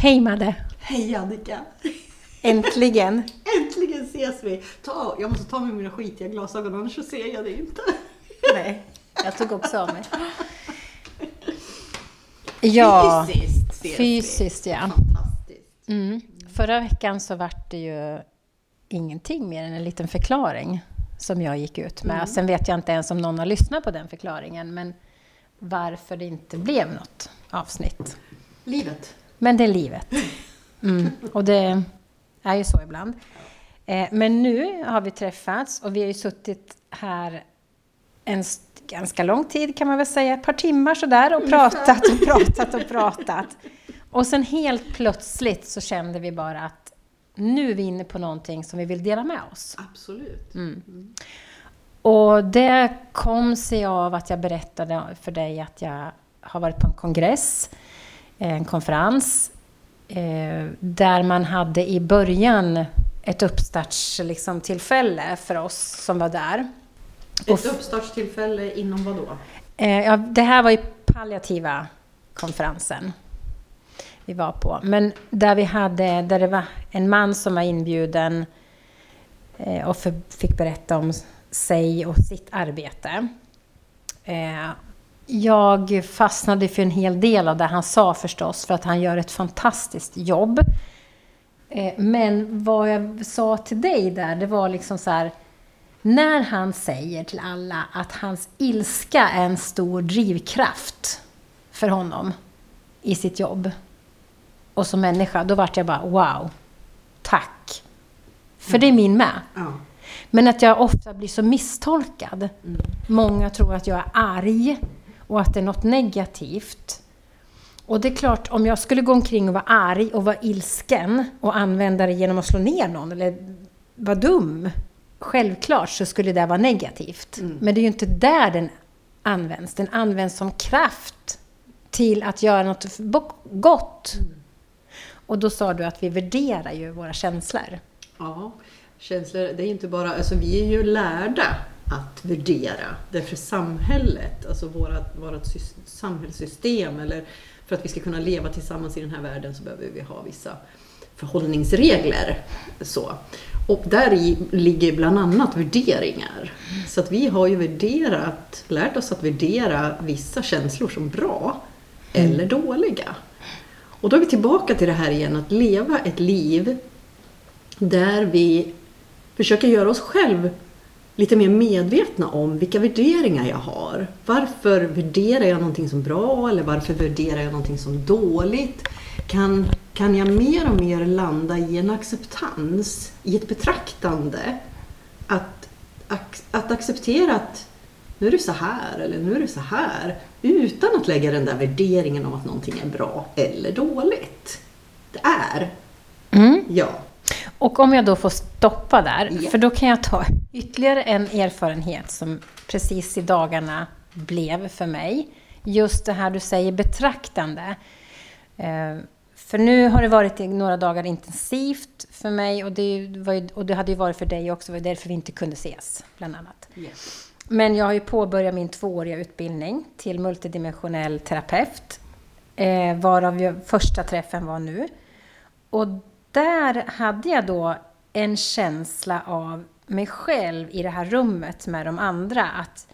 Hej Madde! Hej Annika! Äntligen! Äntligen ses vi! Ta, jag måste ta med mina skitiga glasögon annars så ser jag det inte. Nej, jag tog också av mig. Ja, Fysiskt ses fysiskt vi. ja. Fantastiskt. Mm. Förra veckan så vart det ju ingenting mer än en liten förklaring som jag gick ut med. Sen vet jag inte ens om någon har lyssnat på den förklaringen, men varför det inte blev något avsnitt. Livet. Men det är livet. Mm. Och det är ju så ibland. Eh, men nu har vi träffats och vi har ju suttit här en ganska lång tid kan man väl säga, ett par timmar sådär och pratat och pratat och pratat. Och sen helt plötsligt så kände vi bara att nu är vi inne på någonting som vi vill dela med oss. Absolut. Mm. Och det kom sig av att jag berättade för dig att jag har varit på en kongress, en konferens, eh, där man hade i början ett uppstartstillfälle liksom, tillfälle för oss som var där. Ett uppstartstillfälle inom vad då? Eh, ja, det här var ju palliativa konferensen vi var på. Men där vi hade, där det var en man som var inbjuden eh, och fick berätta om sig och sitt arbete. Jag fastnade för en hel del av det han sa förstås, för att han gör ett fantastiskt jobb. Eh, men vad jag sa till dig där, det var liksom så här, när han säger till alla att hans ilska är en stor drivkraft för honom i sitt jobb och som människa, då vart jag bara wow, tack. För det är min med. Ja. Men att jag ofta blir så misstolkad. Många tror att jag är arg och att det är något negativt. Och det är klart, om jag skulle gå omkring och vara arg och vara ilsken och använda det genom att slå ner någon eller vara dum. Självklart så skulle det vara negativt. Men det är ju inte där den används. Den används som kraft till att göra något gott. Och då sa du att vi värderar ju våra känslor. ja. Känslor, det är inte bara, alltså vi är ju lärda att värdera. Därför samhället, alltså vårat, vårat sys- samhällssystem eller för att vi ska kunna leva tillsammans i den här världen så behöver vi ha vissa förhållningsregler. Så. Och där ligger bland annat värderingar. Så att vi har ju värderat, lärt oss att värdera vissa känslor som bra eller dåliga. Och då är vi tillbaka till det här igen, att leva ett liv där vi försöker göra oss själv lite mer medvetna om vilka värderingar jag har. Varför värderar jag någonting som bra eller varför värderar jag någonting som dåligt? Kan, kan jag mer och mer landa i en acceptans, i ett betraktande? Att, att acceptera att nu är det så här eller nu är det så här. Utan att lägga den där värderingen om att någonting är bra eller dåligt. Det är. Ja. Och om jag då får stoppa där, Ja. för då kan jag ta ytterligare en erfarenhet som precis i dagarna blev för mig. Just det här du säger betraktande. Eh, För nu har det varit några dagar intensivt för mig och det, ju, och det hade ju varit för dig också, det var därför vi inte kunde ses, bland annat. Men jag har ju påbörjat min tvååriga utbildning till multidimensionell terapeut. Eh, varav jag, första träffen var nu. Och där hade jag då en känsla av mig själv i det här rummet med de andra. Att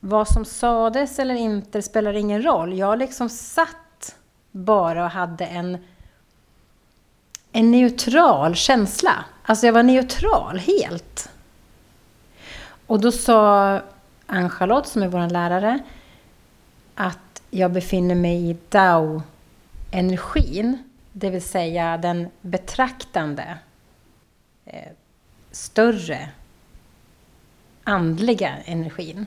vad som sades eller inte spelar ingen roll. Jag liksom satt bara och hade en, en neutral känsla. Alltså jag var neutral helt. Och då sa Ann-Charlotte, som är vår lärare, att jag befinner mig i Dao-energin. Det vill säga den betraktande, eh, större, andliga energin.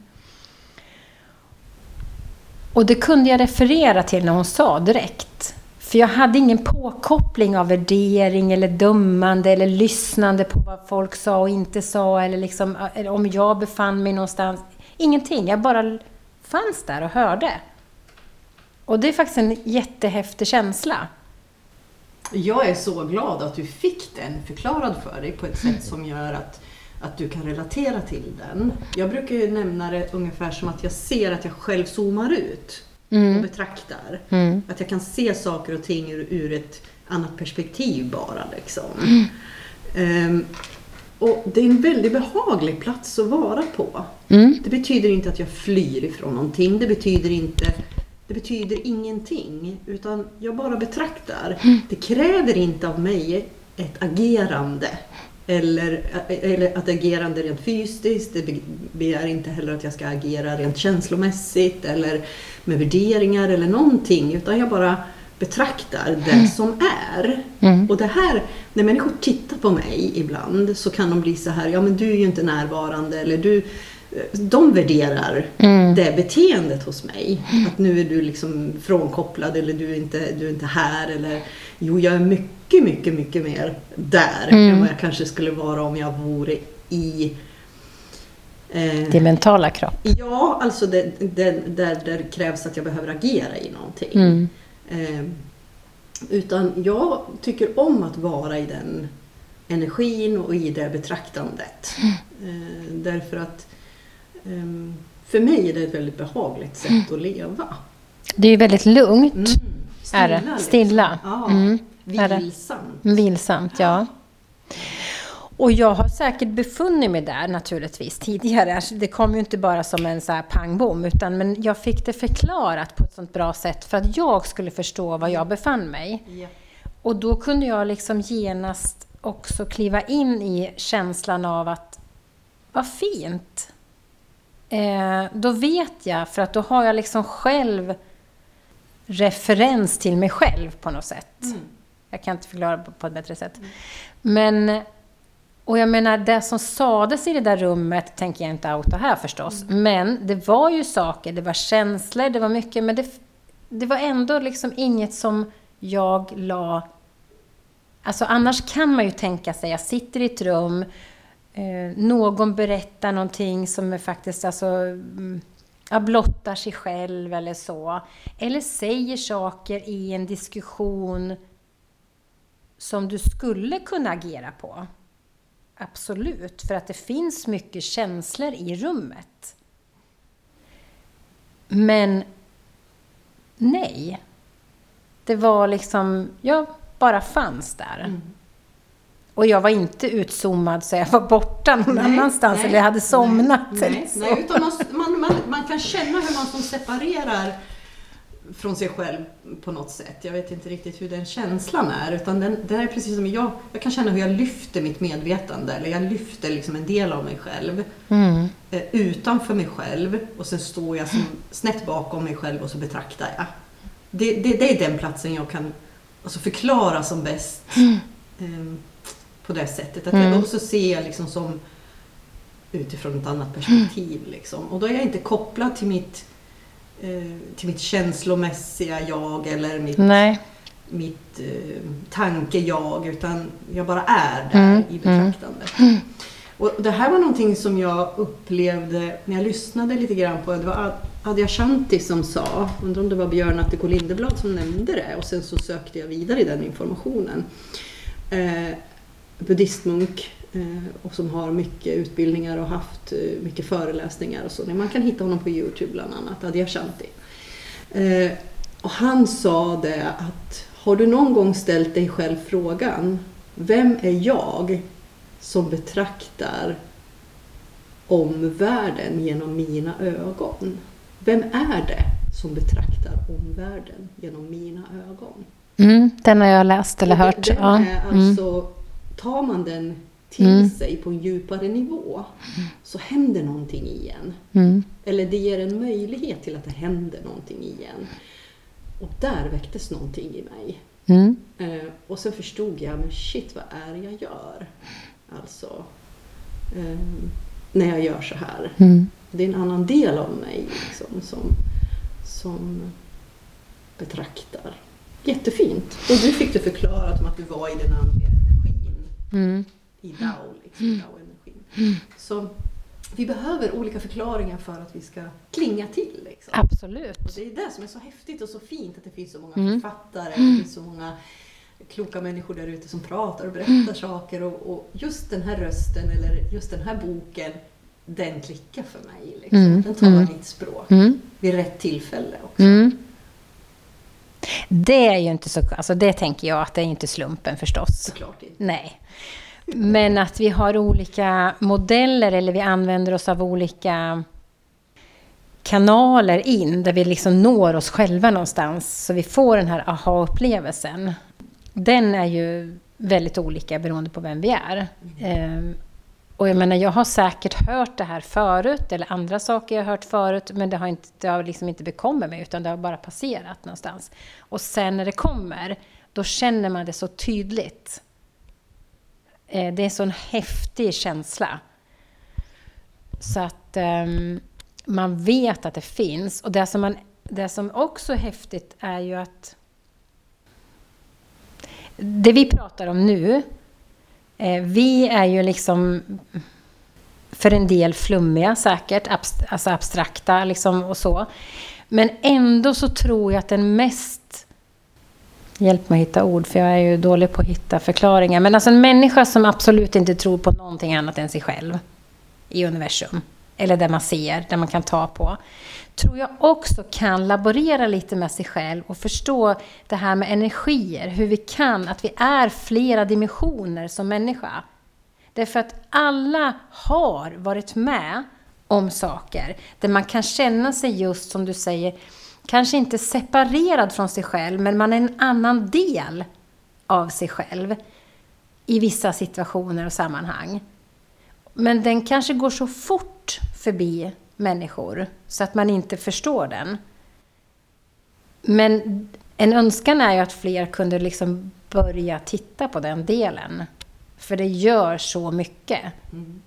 Och det kunde jag referera till när hon sa direkt. För jag hade ingen påkoppling av värdering eller dömande eller lyssnande på vad folk sa och inte sa eller, liksom, eller om jag befann mig någonstans. Ingenting, jag bara fanns där och hörde. Och det är faktiskt en jättehäftig känsla. Jag är så glad att du fick den förklarad för dig på ett sätt som gör att, att du kan relatera till den. Jag brukar ju nämna det ungefär som att jag ser att jag själv zoomar ut och betraktar. Att jag kan se saker och ting ur, ur ett annat perspektiv bara. Liksom. Ehm, och det är en väldigt behaglig plats att vara på. Mm. Det betyder inte att jag flyr ifrån någonting. Det betyder inte det betyder ingenting. Utan jag bara betraktar. Det kräver inte av mig ett agerande. Eller, eller att agerande rent fysiskt. Det begär inte heller att jag ska agera rent känslomässigt. Eller med värderingar eller någonting. Utan jag bara betraktar det som är. Mm. Och det här, när människor tittar på mig ibland så kan de bli så här, ja men du är ju inte närvarande eller du de värderar Mm. det beteendet hos mig. Att nu är du liksom frånkopplad eller du är inte, du är inte här. Eller, jo, jag är mycket, mycket, mycket mer där Mm. än vad jag kanske skulle vara om jag vore i eh, Din mentala kropp. Ja, alltså det, det, där, där det krävs att jag behöver agera i någonting. Mm. Eh, utan jag tycker om att vara i den energin och i det betraktandet. Eh, därför att för mig är det ett väldigt behagligt sätt att leva. Det är ju väldigt lugnt. Mm. Är det? liksom. Stilla. Ja, Mm. Vilsamt. Vilsamt, ja. Och jag har säkert befunnit mig där naturligtvis tidigare. Alltså, Det kom ju inte bara som en så här pang bom, utan men jag fick det förklarat på ett sånt bra sätt för att jag skulle förstå var jag befann mig. Ja. Och då kunde jag liksom genast också kliva in i känslan av att vad fint. Eh, då vet jag, för att då har jag liksom själv referens till mig själv på något sätt. Mm. Jag kan inte förklara på, på ett bättre sätt. Men, och jag menar, det som sades i det där rummet tänker jag inte outa här förstås. Men det var ju saker, det var känslor, det var mycket, men det, det var ändå liksom inget som jag la... Alltså annars kan man ju tänka sig, jag sitter i ett rum, eh, någon berättar någonting som är faktiskt alltså... Mm, ja, blottar sig själv eller så. Eller säger saker i en diskussion som du skulle kunna agera på. Absolut, för att det finns mycket känslor i rummet. Men nej. Det var liksom, jag bara fanns där. Mm. Och jag var inte utzoomad så jag var borta någon Nej, annans nej, eller hade somnat. Nej, eller nej, så. nej utan man, man, man, kan känna hur man som separerar från sig själv på något sätt. Jag vet inte riktigt hur den känslan är. Utan den, den är precis som jag, jag kan känna hur jag lyfter mitt medvetande. Eller jag lyfter liksom en del av mig själv. Mm. Eh, utanför mig själv. Och sen står jag som snett bakom mig själv och så betraktar jag. Det, det, det är den platsen jag kan alltså förklara som bäst. Eh, på det sättet. Att Mm. jag, och så ser jag liksom som utifrån ett annat perspektiv. Liksom. Och då är jag inte kopplad till mitt, eh, till mitt känslomässiga jag eller mitt, Nej. mitt eh, tanke-jag. Utan jag bara är där Mm, i betraktandet. Och det här var någonting som jag upplevde när jag lyssnade lite grann på, det var Ad- Adyashanti som sa, undrar om det var Björn Atteko Lindeblad som nämnde det och sen så sökte jag vidare i den informationen. Eh, buddhistmunk eh, och som har mycket utbildningar och haft eh, mycket föreläsningar och så. Man kan hitta honom på Youtube bland annat, Adyashanti. Eh, och han sa det att har du någon gång ställt dig själv frågan Vem är jag som betraktar omvärlden genom mina ögon? Vem är det som betraktar omvärlden genom mina ögon? Mm, den har jag läst eller hört. Den Ja. är Mm. Tar man den till Mm. sig på en djupare nivå så händer någonting igen. Mm. Eller det ger en möjlighet till att det händer någonting igen. Och där väcktes någonting i mig. Mm. Eh, och sen förstod jag, men shit vad är det jag gör? Alltså, eh, när jag gör så här. Mm. Det är en annan del av mig liksom, som, som betraktar. Jättefint. Och du fick det förklarat om att du var i den andliga. Mm. I Dao, liksom, Dao-energin. Så vi behöver olika förklaringar för att vi ska klinga till. Liksom. Absolut. Och det är det som är så häftigt och så fint att det finns så många Mm. författare, det finns så många kloka människor där ute som pratar och berättar saker och, och just den här rösten eller just den här boken den klickar för mig. Liksom. Mm, Den talar mm. mitt språk Mm. vid rätt tillfälle också. Mm. Det är ju inte så... Alltså det tänker jag att det är inte slumpen förstås. Såklart inte. Nej. Men att vi har olika modeller eller vi använder oss av olika kanaler in där vi liksom når oss själva någonstans så vi får den här aha-upplevelsen. Den är ju väldigt olika beroende på vem vi är. Och jag menar, jag har säkert hört det här förut, eller andra saker jag har hört förut, men det har, inte, det har liksom inte bekommit mig, utan det har bara passerat någonstans. Och sen när det kommer, då känner man det så tydligt. Eh, det är en sån häftig känsla. Så att um, man vet att det finns. Och det som, man, det som också är häftigt är ju att det vi pratar om nu, eh, vi är ju liksom för en del flummiga säkert, abst alltså abstrakta liksom och så. Men ändå så tror jag att den mest Hjälp mig att hitta ord, för jag är ju dålig på att hitta förklaringar. Men alltså en människa som absolut inte tror på någonting annat än sig själv i universum, eller där man ser, där man kan ta på, tror jag också kan laborera lite med sig själv och förstå det här med energier, hur vi kan, att vi är flera dimensioner som människa. Därför att alla har varit med om saker där man kan känna sig just som du säger, kanske inte separerad från sig själv, men man är en annan del av sig själv i vissa situationer och sammanhang. Men den kanske går så fort förbi människor så att man inte förstår den. Men en önskan är ju att fler kunde liksom börja titta på den delen. För det gör så mycket. Mm.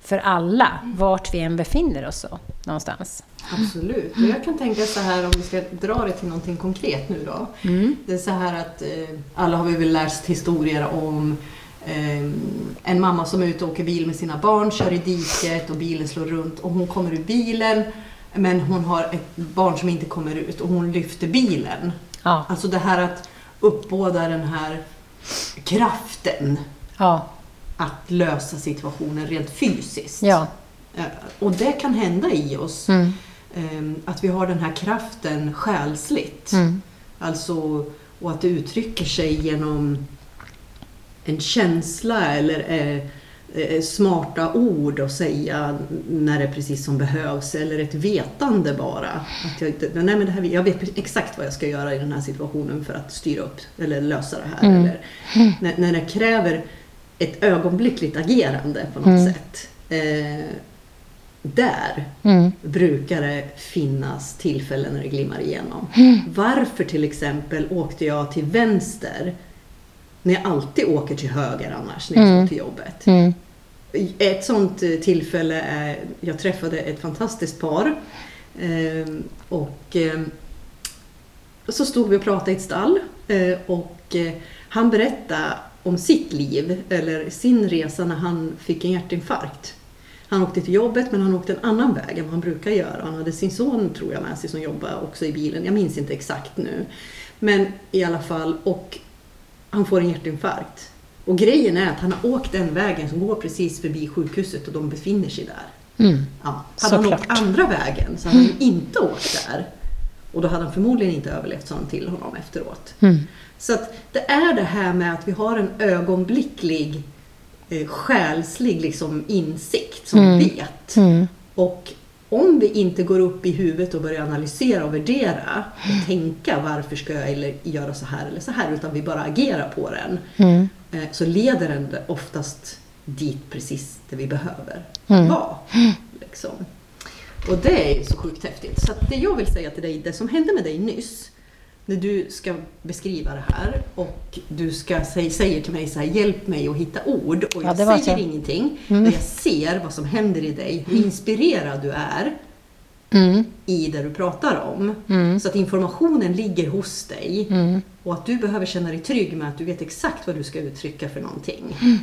För alla, vart vi än befinner oss så, någonstans. Absolut. Och jag kan tänka så här om vi ska dra det till någonting konkret nu då. Mm. Det är så här att eh, alla har vi väl läst historier om en mamma som är ute och åker bil med sina barn, kör i diket och bilen slår runt och hon kommer ur bilen men hon har ett barn som inte kommer ut och hon lyfter bilen. Ja. Alltså det här att uppbåda den här kraften. Ja. Att lösa situationen rent fysiskt. Ja. Eh, och det kan hända i oss. Mm. Ehm, att vi har den här kraften själsligt. Mm. Alltså, och att det uttrycker sig genom en känsla eller eh, eh, smarta ord att säga när det är precis som behövs eller ett vetande bara. Att jag, nej men det här, jag vet exakt vad jag ska göra i den här situationen för att styra upp eller lösa det här. Mm. Eller, när, när det kräver ett ögonblickligt agerande på något mm. sätt. Eh, där mm. brukar det finnas tillfällen när det glimmar igenom. Mm. Varför till exempel åkte jag till vänster när jag alltid åker till höger annars när jag mm. ska till jobbet? Mm. Ett sånt eh, tillfälle är, jag träffade ett fantastiskt par eh, och eh, så stod vi och pratade i ett stall eh, och eh, han berättade om sitt liv eller sin resa när han fick en hjärtinfarkt. Han åkte till jobbet men han åkte en annan väg än vad han brukar göra. Han hade sin son tror jag med sig som jobbade också i bilen. Jag minns inte exakt nu. Men i alla fall, och han får en hjärtinfarkt. Och grejen är att han har åkt den vägen som går precis förbi sjukhuset och de befinner sig där. Mm. Ja. Hade han åkt andra vägen så hade han inte åkt där. Och då hade han förmodligen inte överlevt, sa han till honom efteråt. Mm. Så att det är det här med att vi har en ögonblicklig eh, själslig liksom, insikt som mm. vet. Mm. Och om vi inte går upp i huvudet och börjar analysera och värdera och tänka varför ska jag eller göra så här eller så här utan vi bara agerar på den mm. eh, så leder den oftast dit precis det vi behöver mm. vara. Liksom. Och det är så sjukt häftigt. Så det jag vill säga till dig, det som hände med dig nyss när du ska beskriva det här och du ska säg, säger till mig så här, hjälp mig att hitta ord och jag ja, säger så. ingenting. Mm. Men jag ser vad som händer i dig, hur inspirerad du är mm. i det du pratar om. Mm. Så att informationen ligger hos dig mm. och att du behöver känna dig trygg med att du vet exakt vad du ska uttrycka för någonting. Mm.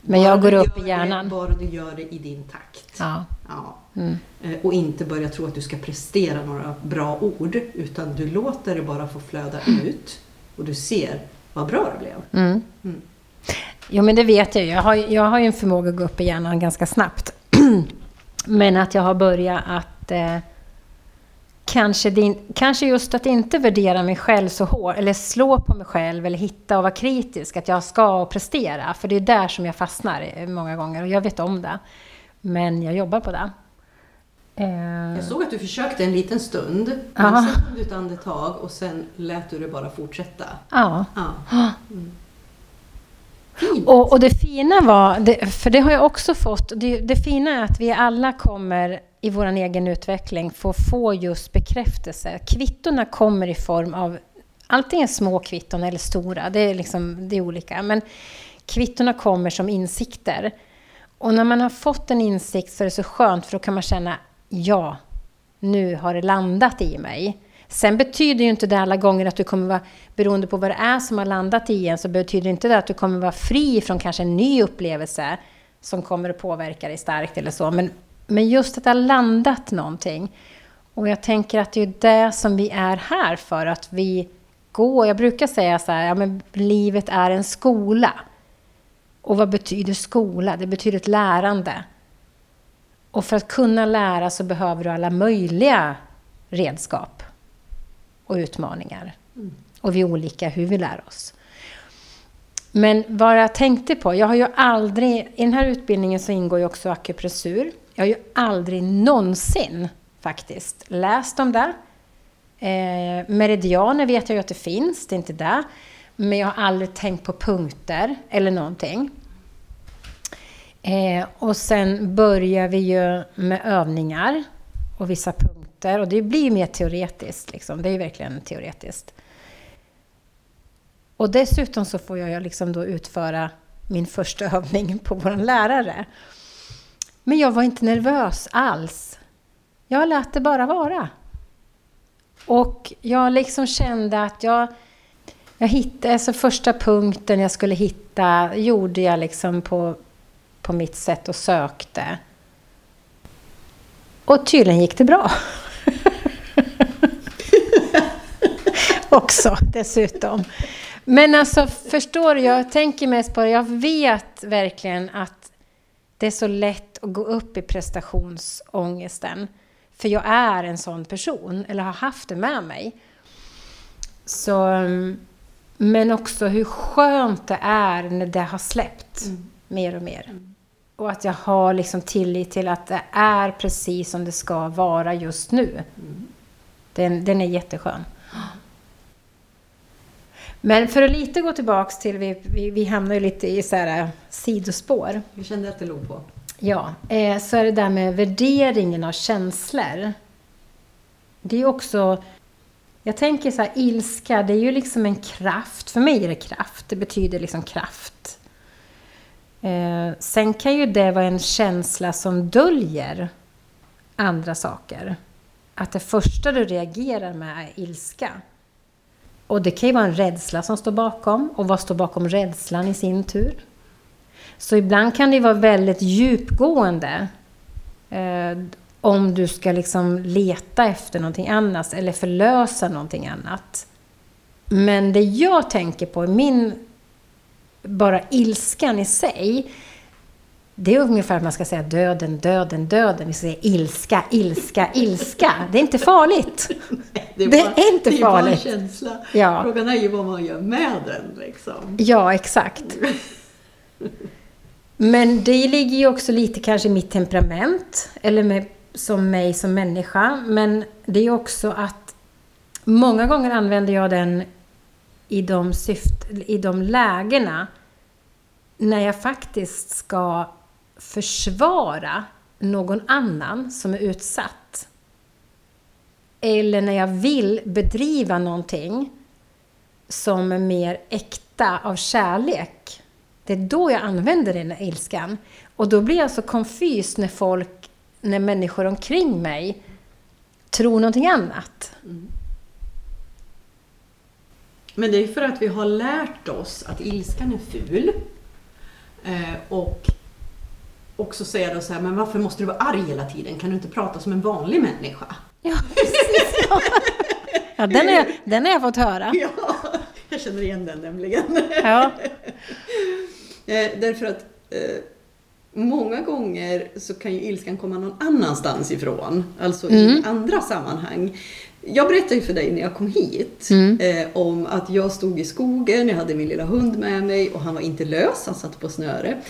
Men jag går upp i hjärnan. Det, bara du gör det i din takt. Ja. Ja. Mm. Eh, och inte börja tro att du ska prestera några bra ord, utan du låter det bara få flöda ut och du ser vad bra det blev. Mm. Mm. Jo, men det vet jag ju. Jag har, jag har ju en förmåga att gå upp i hjärnan ganska snabbt. men att jag har börjat att eh, kanske, din, kanske just att inte värdera mig själv så hårt, eller slå på mig själv, eller hitta och vara kritisk, att jag ska prestera. För det är där som jag fastnar många gånger, och jag vet om det. Men jag jobbar på det. Eh. Jag såg att du försökte en liten stund, men sen tog du ett andetag och sen lät du det bara fortsätta. Ja. ja. Mm. Och, och, det fina var, det, för det har jag också fått, det, det, fina är att vi alla kommer i vår egen utveckling få få just bekräftelse. Kvittona kommer i form av antingen små kvitton eller stora, det är, liksom, det är olika. Men kvittona kommer som insikter. Och när man har fått en insikt så är det så skönt för då kan man känna ja, nu har det landat i mig. Sen betyder ju inte det alla gånger att du kommer vara, beroende på vad det är som har landat i en, så betyder inte det att du kommer vara fri från kanske en ny upplevelse som kommer att påverka dig starkt eller så. Men, men just att det har landat någonting. Och jag tänker att det är det som vi är här för, att vi går... Jag brukar säga så här, ja men livet är en skola. Och vad betyder skola? Det betyder ett lärande. Och för att kunna lära så behöver du alla möjliga redskap och utmaningar. Mm. Och vi är olika hur vi lär oss. Men vad jag tänkte på, jag har ju aldrig, i den här utbildningen så ingår ju också akupressur. Jag har ju aldrig någonsin faktiskt läst om det. Eh, meridianer vet jag ju att det finns, det är inte det. Men jag har aldrig tänkt på punkter eller någonting. Eh, och sen börjar vi ju med övningar och vissa punkter. Och det blir mer teoretiskt. Liksom. Det är verkligen teoretiskt. Och dessutom så får jag liksom då utföra min första övning på vår lärare. Men jag var inte nervös alls. Jag lät det bara vara. Och jag liksom kände att jag, jag hittade, alltså första punkten jag skulle hitta gjorde jag liksom på, på mitt sätt och sökte. Och tydligen gick det bra. Också dessutom. Men alltså, förstår du? Jag tänker mest på det. Jag vet verkligen att det är så lätt att gå upp i prestationsångesten. För jag är en sån person, eller har haft det med mig. Så, mm, men också hur skönt det är när det har släppt mm. mer och mer. Mm. Och att jag har liksom tillit till att det är precis som det ska vara just nu. Mm. Den, den är jätteskön. Men för att lite gå tillbaks till, vi, vi, vi hamnar ju lite i så här äh, sidospår. Vi kände att det låg på. Ja, eh, så är det där med värderingen av känslor. Det är också, jag tänker så här, ilska, det är ju liksom en kraft. För mig är det kraft, det betyder liksom kraft. Eh, sen kan ju det vara en känsla som döljer andra saker. Att det första du reagerar med är ilska. Och det kan ju vara en rädsla som står bakom. Och vad står bakom rädslan i sin tur? Så ibland kan det vara väldigt djupgående. Eh, om du ska liksom leta efter någonting annat eller förlösa någonting annat. Men det jag tänker på min bara ilskan i sig, det är ungefär att man ska säga döden, döden, döden. Vi säger ilska, ilska, ilska. Det är inte farligt. Det, är, bara, det är inte det är farligt. Bara en känsla. Ja. Frågan är ju vad man gör med den. Liksom. Ja, exakt. Men det ligger ju också lite kanske i mitt temperament, eller med, som mig som människa. Men det är också att många gånger använder jag den i de, syft, i de lägena när jag faktiskt ska försvara någon annan som är utsatt. Eller när jag vill bedriva någonting som är mer äkta av kärlek. Det är då jag använder den här ilskan. Och då blir jag så konfys när folk, när människor omkring mig tror någonting annat. Mm. Men det är för att vi har lärt oss att ilskan är ful. Eh, och också säga då så här, men varför måste du vara arg hela tiden? Kan du inte prata som en vanlig människa? Ja, precis. Ja, ja den, är, den har jag fått höra. Ja, jag känner igen den nämligen. Ja. eh, därför att eh, många gånger så kan ju ilskan komma någon annanstans ifrån, alltså i andra sammanhang. Jag berättade ju för dig när jag kom hit eh, om att jag stod i skogen, jag hade min lilla hund med mig och han var inte lös, han satt på snöre.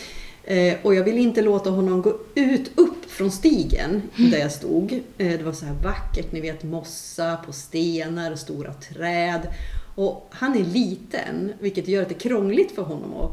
Eh, och jag ville inte låta honom gå ut upp från stigen där jag stod. Eh, det var så här vackert, ni vet mossa på stenar och stora träd. Och han är liten, vilket gör att det är krångligt för honom att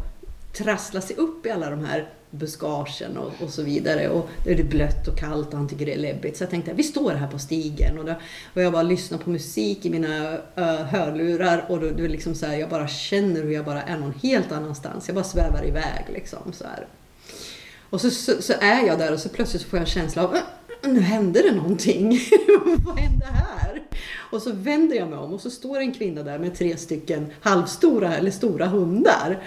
trassla sig upp i alla de här buskagen och, och så vidare. Och det är blött och kallt och han tycker det är läbbigt. Så jag tänkte, vi står här på stigen och, då, och jag bara lyssnar på musik i mina uh, hörlurar och då, då liksom så här, jag bara känner hur jag bara är någon helt annanstans. Jag bara svävar iväg liksom så här. Och så, så, så är jag där och så plötsligt får jag en känsla av, äh, nu hände det någonting. Vad hände här? Och så vänder jag mig om och så står en kvinna där med tre stycken halvstora eller stora hundar.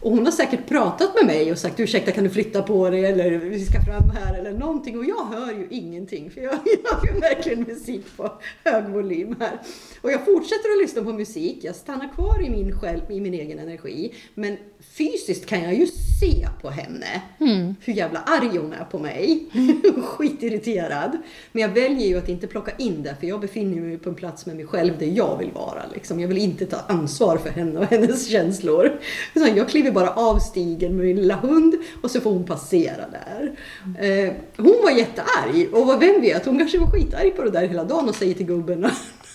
Och hon har säkert pratat med mig och sagt ursäkta kan du flytta på dig eller vi ska fram här eller någonting och jag hör ju ingenting för jag, jag har verkligen musik på hög volym här. Och jag fortsätter att lyssna på musik, jag stannar kvar i min själv, i min egen energi men fysiskt kan jag ju se på henne mm. hur jävla arg hon är på mig. Skitirriterad. Men jag väljer ju att inte plocka in det för jag befinner mig på en plats med mig själv där jag vill vara. Liksom. Jag vill inte ta ansvar för henne och hennes känslor. Så jag kliver bara av stigen med min lilla hund och så får hon passera där. Eh, hon var jättearg och vem vet, hon kanske var skitarg på det där hela dagen och säger till gubben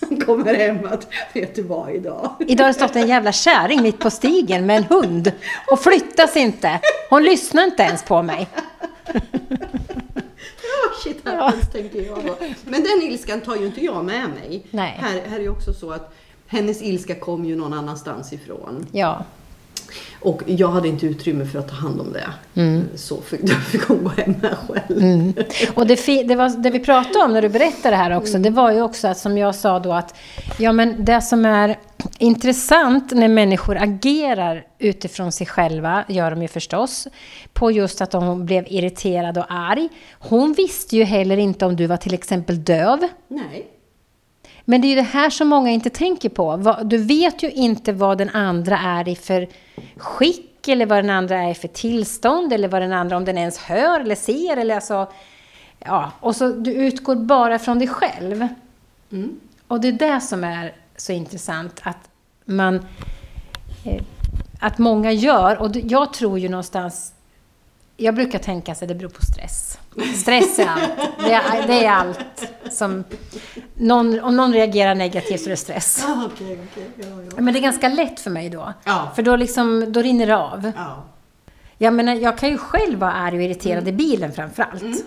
han kommer hem att, vet du vad idag? Idag har det stått en jävla kärring mitt på stigen med en hund och flyttas inte. Hon lyssnar inte ens på mig. Shit happens, ja. tänker jag. Men den ilskan tar ju inte jag med mig. Nej. Här, här är ju också så att hennes ilska kom ju någon annanstans ifrån. Ja. Och jag hade inte utrymme för att ta hand om det. Mm. Så fick, fick hon gå hem med själv. Mm. Och det, det, var, det vi pratade om när du berättade det här också, mm. det var ju också att som jag sa då att ja, men det som är intressant när människor agerar utifrån sig själva, gör de ju förstås, på just att de blev irriterad och arg. Hon visste ju heller inte om du var till exempel döv. Nej. Men det är ju det här som många inte tänker på. Du vet ju inte vad den andra är i för skick eller vad den andra är för tillstånd eller vad den andra, om den ens hör eller ser eller alltså... Ja, och så du utgår bara från dig själv. Mm. Och det är det som är så intressant att man... Eh, att många gör, och jag tror ju någonstans... Jag brukar tänka att det beror på stress. Stress är allt. Det är, det är allt som... Någon, om någon reagerar negativt så är det stress. Ah, okay, okay. Ja, ja. Men det är ganska lätt för mig då. Ja. För då, liksom, då rinner det av. Ja. Jag, menar, jag kan ju själv vara arg och irriterad mm. i bilen framför allt. Mm.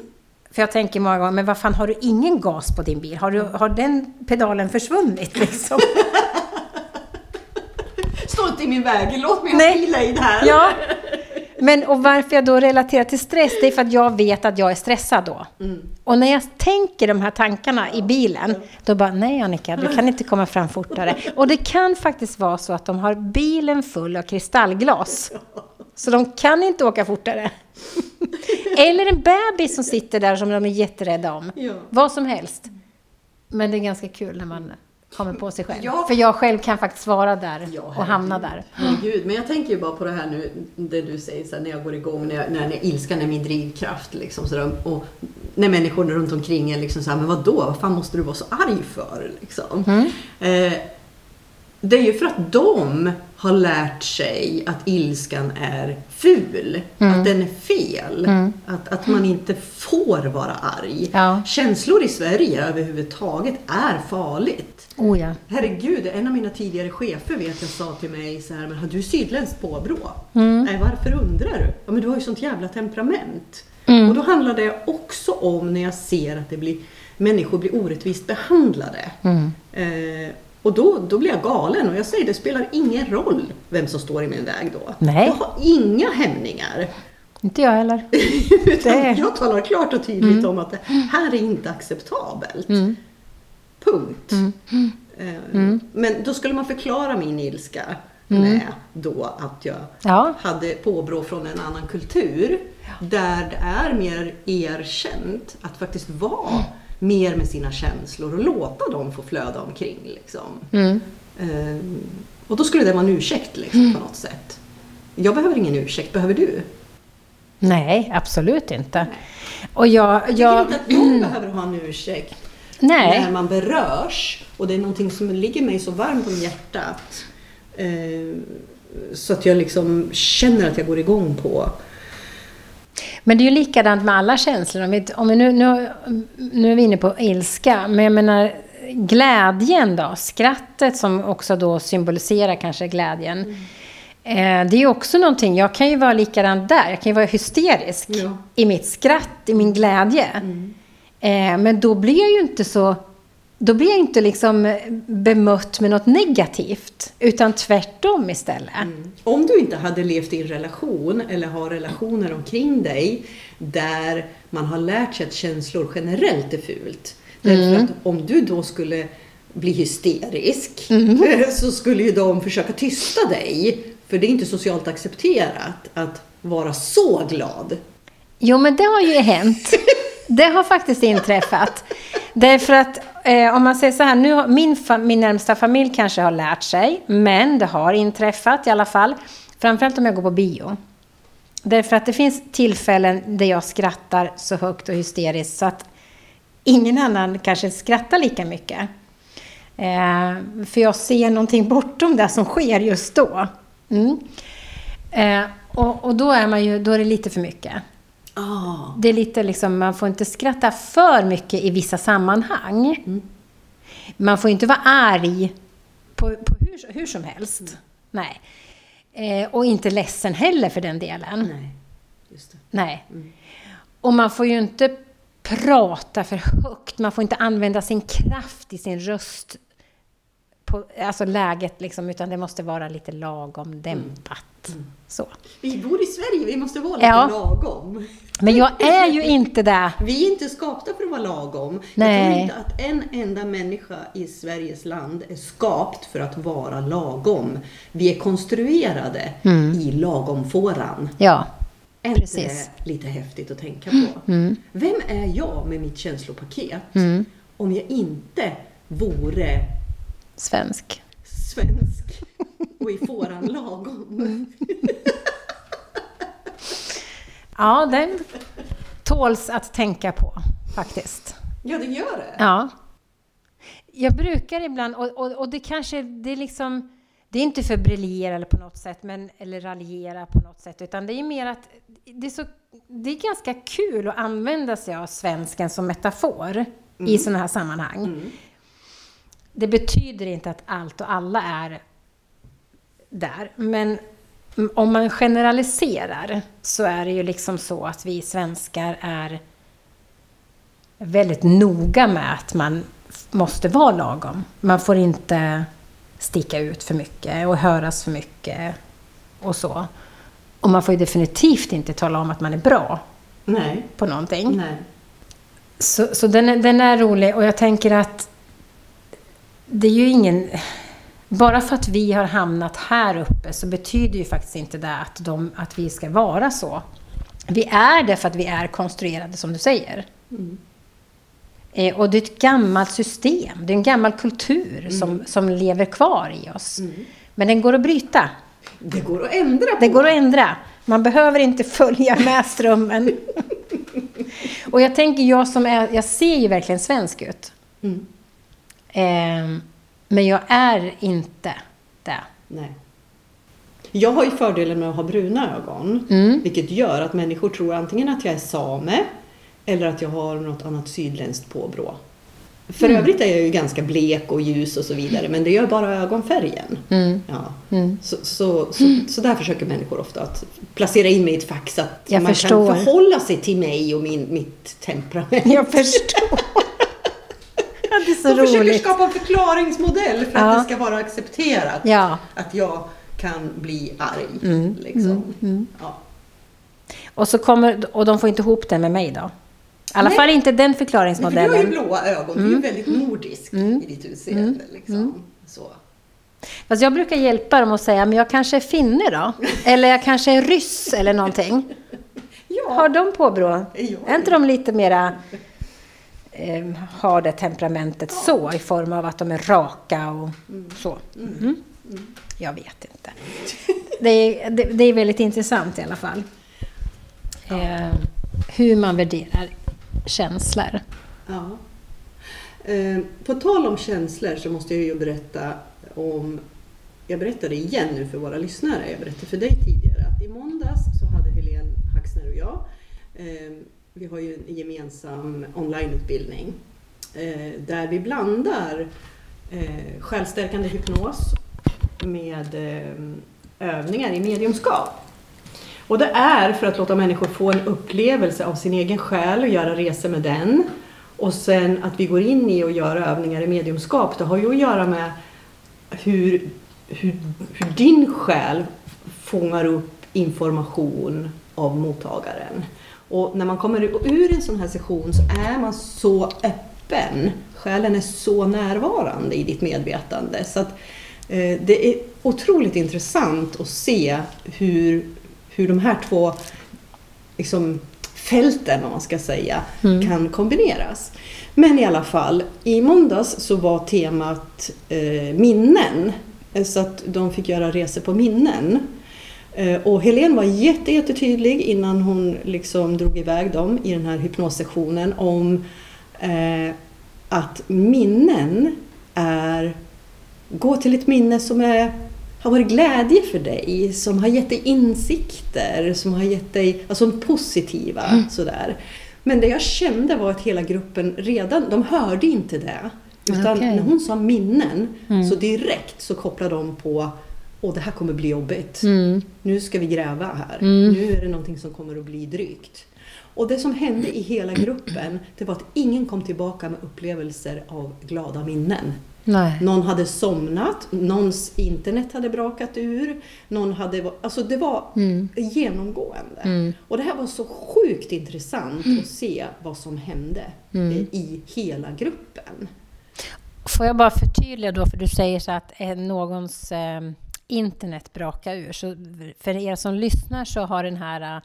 För jag tänker många gånger, men vad fan, har du ingen gas på din bil? Har, du, har den pedalen försvunnit liksom? Stå inte i min väg, låt mig ha fri här. Ja. Men och varför jag då relaterar till stress, det är för att jag vet att jag är stressad då. Mm. Och när jag tänker de här tankarna i bilen, då bara, nej Annika, du kan inte komma fram fortare. Och det kan faktiskt vara så att de har bilen full av kristallglas. Så de kan inte åka fortare. Eller en bebis som sitter där som de är jätterädda om. Ja. Vad som helst. Men det är ganska kul när man kommer på sig själv. Ja. För jag själv kan faktiskt vara där ja, och hamna där. Herregud, men jag tänker ju bara på det här nu, det du säger så här, när jag går igång, när, jag, när, när ilskan är min drivkraft. Liksom, så där, och när människor runt omkring är liksom så här, men vadå, vad fan måste du vara så arg för? Liksom. Mm. Eh, det är ju för att de har lärt sig att ilskan är ful, mm. att den är fel, mm. att, att man inte får vara arg. Ja. Känslor i Sverige överhuvudtaget är farligt. Oh ja. Herregud, en av mina tidigare chefer vet jag sa till mig så här, men har du sydländskt påbrå? Mm. Nej, varför undrar du? Ja, men du har ju sånt jävla temperament. Mm. Och då handlar det också om när jag ser att det blir, människor blir orättvist behandlade. Mm. Eh, och då, då blir jag galen och jag säger det spelar ingen roll vem som står i min väg då. Nej. Jag har inga hämningar. Inte jag heller. det... Jag talar klart och tydligt mm. om att det här är inte acceptabelt. Mm. Punkt. Mm. Mm. Men då skulle man förklara min ilska mm. med då att jag ja. hade påbrå från en annan kultur. Där det är mer erkänt att faktiskt vara mer med sina känslor och låta dem få flöda omkring. Liksom. Mm. Ehm, och då skulle det vara en ursäkt liksom, mm. på något sätt. Jag behöver ingen ursäkt, behöver du? Nej, absolut inte. Och jag... Jag jag inte att någon behöver ha en ursäkt nej. när man berörs och det är någonting som ligger mig så varmt om hjärtat. Eh, så att jag liksom känner att jag går igång på. Men det är ju likadant med alla känslor. Om vi, om vi nu, nu, nu är vi inne på ilska, men jag menar glädjen då, skrattet som också då symboliserar kanske glädjen. Eh, det är ju också någonting, jag kan ju vara likadant där, jag kan ju vara hysterisk Ja. i mitt skratt, i min glädje. Eh, men då blir jag ju inte så, då blir jag inte liksom bemött med något negativt, utan tvärtom istället. Om du inte hade levt i en relation eller har relationer omkring dig där man har lärt sig att känslor generellt är fult. Därför att om du då skulle bli hysterisk så skulle ju de försöka tysta dig. För det är inte socialt accepterat att vara så glad. Jo, men det har ju hänt. Det har faktiskt inträffat. Därför att eh, om man säger så här, nu har, min, min närmsta familj kanske har lärt sig, men det har inträffat i alla fall. Framförallt om jag går på bio. Därför att det finns tillfällen där jag skrattar så högt och hysteriskt så att ingen annan kanske skrattar lika mycket. Eh, för jag ser någonting bortom det som sker just då. Mm. Eh, och, och då är man ju, då är det lite för mycket. Ah. Det är lite liksom, man får inte skratta för mycket i vissa sammanhang. Man får inte vara arg på, på hur, hur som helst. Nej. Eh, och inte ledsen heller för den delen. Nej, just det. Nej. Och man får ju inte prata för högt. Man får inte använda sin kraft i sin röst. På, alltså läget liksom, utan det måste vara lite lagom dämpat. Så. Vi bor i Sverige, vi måste vara lite Ja. lagom. Men jag är ju inte det. Vi är inte skapta för att vara lagom. Nej. Jag tror inte att en enda människa i Sveriges land är skapt för att vara lagom. Vi är konstruerade i lagomfåran. Ja. Är Precis. det lite häftigt att tänka på? Vem är jag med mitt känslopaket om jag inte vore Svensk. svensk och i fåran lagom? Ja, den tåls att tänka på faktiskt. Ja, det gör det. Ja. Jag brukar ibland, och, och, och det kanske, det är liksom, det är inte för briljera eller på något sätt, men, eller raljera på något sätt, utan det är mer att det är, så, det är ganska kul att använda sig av svensken som metafor i sådana här sammanhang. Det betyder inte att allt och alla är där, men om man generaliserar så är det ju liksom så att vi svenskar är väldigt noga med att man måste vara lagom. Man får inte sticka ut för mycket och höras för mycket och så. Och man får ju definitivt inte tala om att man är bra Nej. på någonting. Nej. Så, så den, är, den är rolig och jag tänker att det är ju ingen... Bara för att vi har hamnat här uppe så betyder ju faktiskt inte det att, de, att vi ska vara så. Vi är det för att vi är konstruerade som du säger. Eh, och det är ett gammalt system, det är en gammal kultur som, som lever kvar i oss. Men den går att bryta. Det går att ändra på. Det går att ändra. Man behöver inte följa med strömmen. och jag tänker, jag som är, jag ser ju verkligen svensk ut. Ehm, men jag är inte det. Nej. Jag har ju fördelen med att ha bruna ögon. Mm. Vilket gör att människor tror antingen att jag är same eller att jag har något annat sydländskt påbrå. För Mm. övrigt är jag ju ganska blek och ljus och så vidare, men det gör bara ögonfärgen. Mm. Ja. Mm. Så, så, så, så där försköker människor ofta att placera in mig i ett fack så att Jag man förstår. kan förhålla sig till mig och min, mitt temperament. Jag förstår. det är så De försöker roligt. skapa en förklaringsmodell för Ja. att det ska vara accepterat. Ja. Att jag kan bli arg. Mm, Liksom. Ja. Och, så kommer, och de får inte ihop det med mig då? I alla Nej. fall inte den Nej, för du förklaringsmodellen. har ju blåa ögon, Mm. du är ju väldigt nordisk i ditt utseende. Liksom. Så. Fast jag brukar hjälpa dem att säga, men jag kanske är finne då? Eller jag kanske är ryss eller någonting. Ja. Har de påbrå? Ja. Är inte de lite mera... Eh, har det temperamentet så, i form av att de är raka och så? Mhm. Jag vet inte. Det är, det, det är väldigt intressant i alla fall. eh, hur man värderar känslor. Ja. Eh, på tal om känslor så måste jag ju berätta om, jag berättade igen nu för våra lyssnare, jag berättade för dig tidigare att i måndags så hade Helene Haxner och jag, eh, vi har ju en gemensam onlineutbildning eh, där vi blandar eh, självstärkande hypnos med eh, övningar i mediumskap. Och det är för att låta människor få en upplevelse av sin egen själ och göra resor med den. Och sen att vi går in i och gör övningar i mediumskap, det har ju att göra med hur, hur, hur din själ fångar upp information av mottagaren. Och när man kommer ur en sån här session så är man så öppen. Själen är så närvarande i ditt medvetande. Så att, eh, det är otroligt intressant att se hur, hur de här två liksom, fälten, om man ska säga, mm. kan kombineras. Men i alla fall, i måndags så var temat eh, minnen. Så att de fick göra resor på minnen. Eh, och Helene var jätte, jättetydlig innan hon liksom drog iväg dem i den här hypnossessionen om eh, att minnen är... Gå till ett minne som är, har varit glädje för dig, som har gett dig insikter, som har gett dig alltså positiva mm. sådär. Men det jag kände var att hela gruppen redan, de hörde inte det. Utan okay. när hon sa minnen, mm. så direkt så kopplade de på och det här kommer bli jobbigt. Mm. Nu ska vi gräva här. Mm. Nu är det någonting som kommer att bli drygt. Och det som hände i hela gruppen, det var att ingen kom tillbaka med upplevelser av glada minnen. Nej. Någon hade somnat, någons internet hade brakat ur, någon hade... Alltså det var mm. genomgående. Mm. Och det här var så sjukt intressant mm. att se vad som hände mm. i hela gruppen. Får jag bara förtydliga då, för du säger så att någons eh, internet braka ur. Så för er som lyssnar så har den här äh,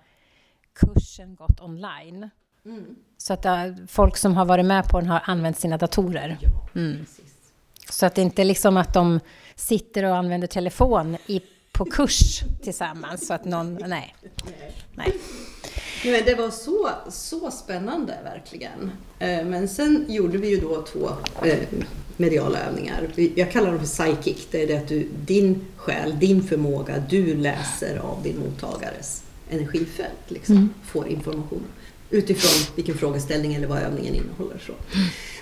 kursen gått online. Mm. Så att äh, folk som har varit med på den har använt sina datorer. Mm. Så att det inte är liksom att de sitter och använder telefon i, på kurs tillsammans. Så att någon, nej. nej. Nej, det var så, så spännande verkligen. Eh, men sen gjorde vi ju då två mediala övningar. Jag kallar dem för psychic. Det är det att du, din själ, din förmåga, du läser av din mottagares energifält. Liksom, mm. Får information utifrån vilken frågeställning eller vad övningen innehåller. Så.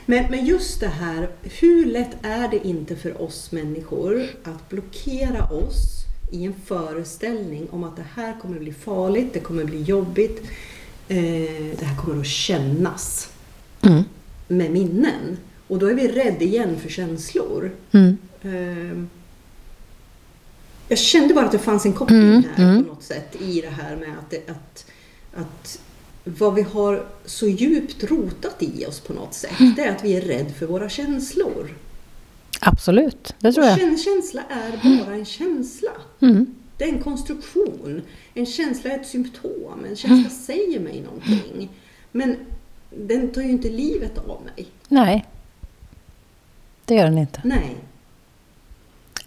Men, men just det här, hur lätt är det inte för oss människor att blockera oss i en föreställning om att det här kommer att bli farligt, det kommer att bli jobbigt, eh, det här kommer att kännas mm. med minnen. Och då är vi rädda igen för känslor. Mm. Eh, jag kände bara att det fanns en koppling mm. här mm. på något sätt i det här med att, det, att, att vad vi har så djupt rotat i oss på något sätt, mm. det är att vi är rädda för våra känslor. Absolut, det tror jag. En känsla är bara en känsla. Mm. Det är en konstruktion. En känsla är ett symptom. En känsla mm. säger mig någonting. Men den tar ju inte livet av mig. Nej. Det gör den inte. Nej.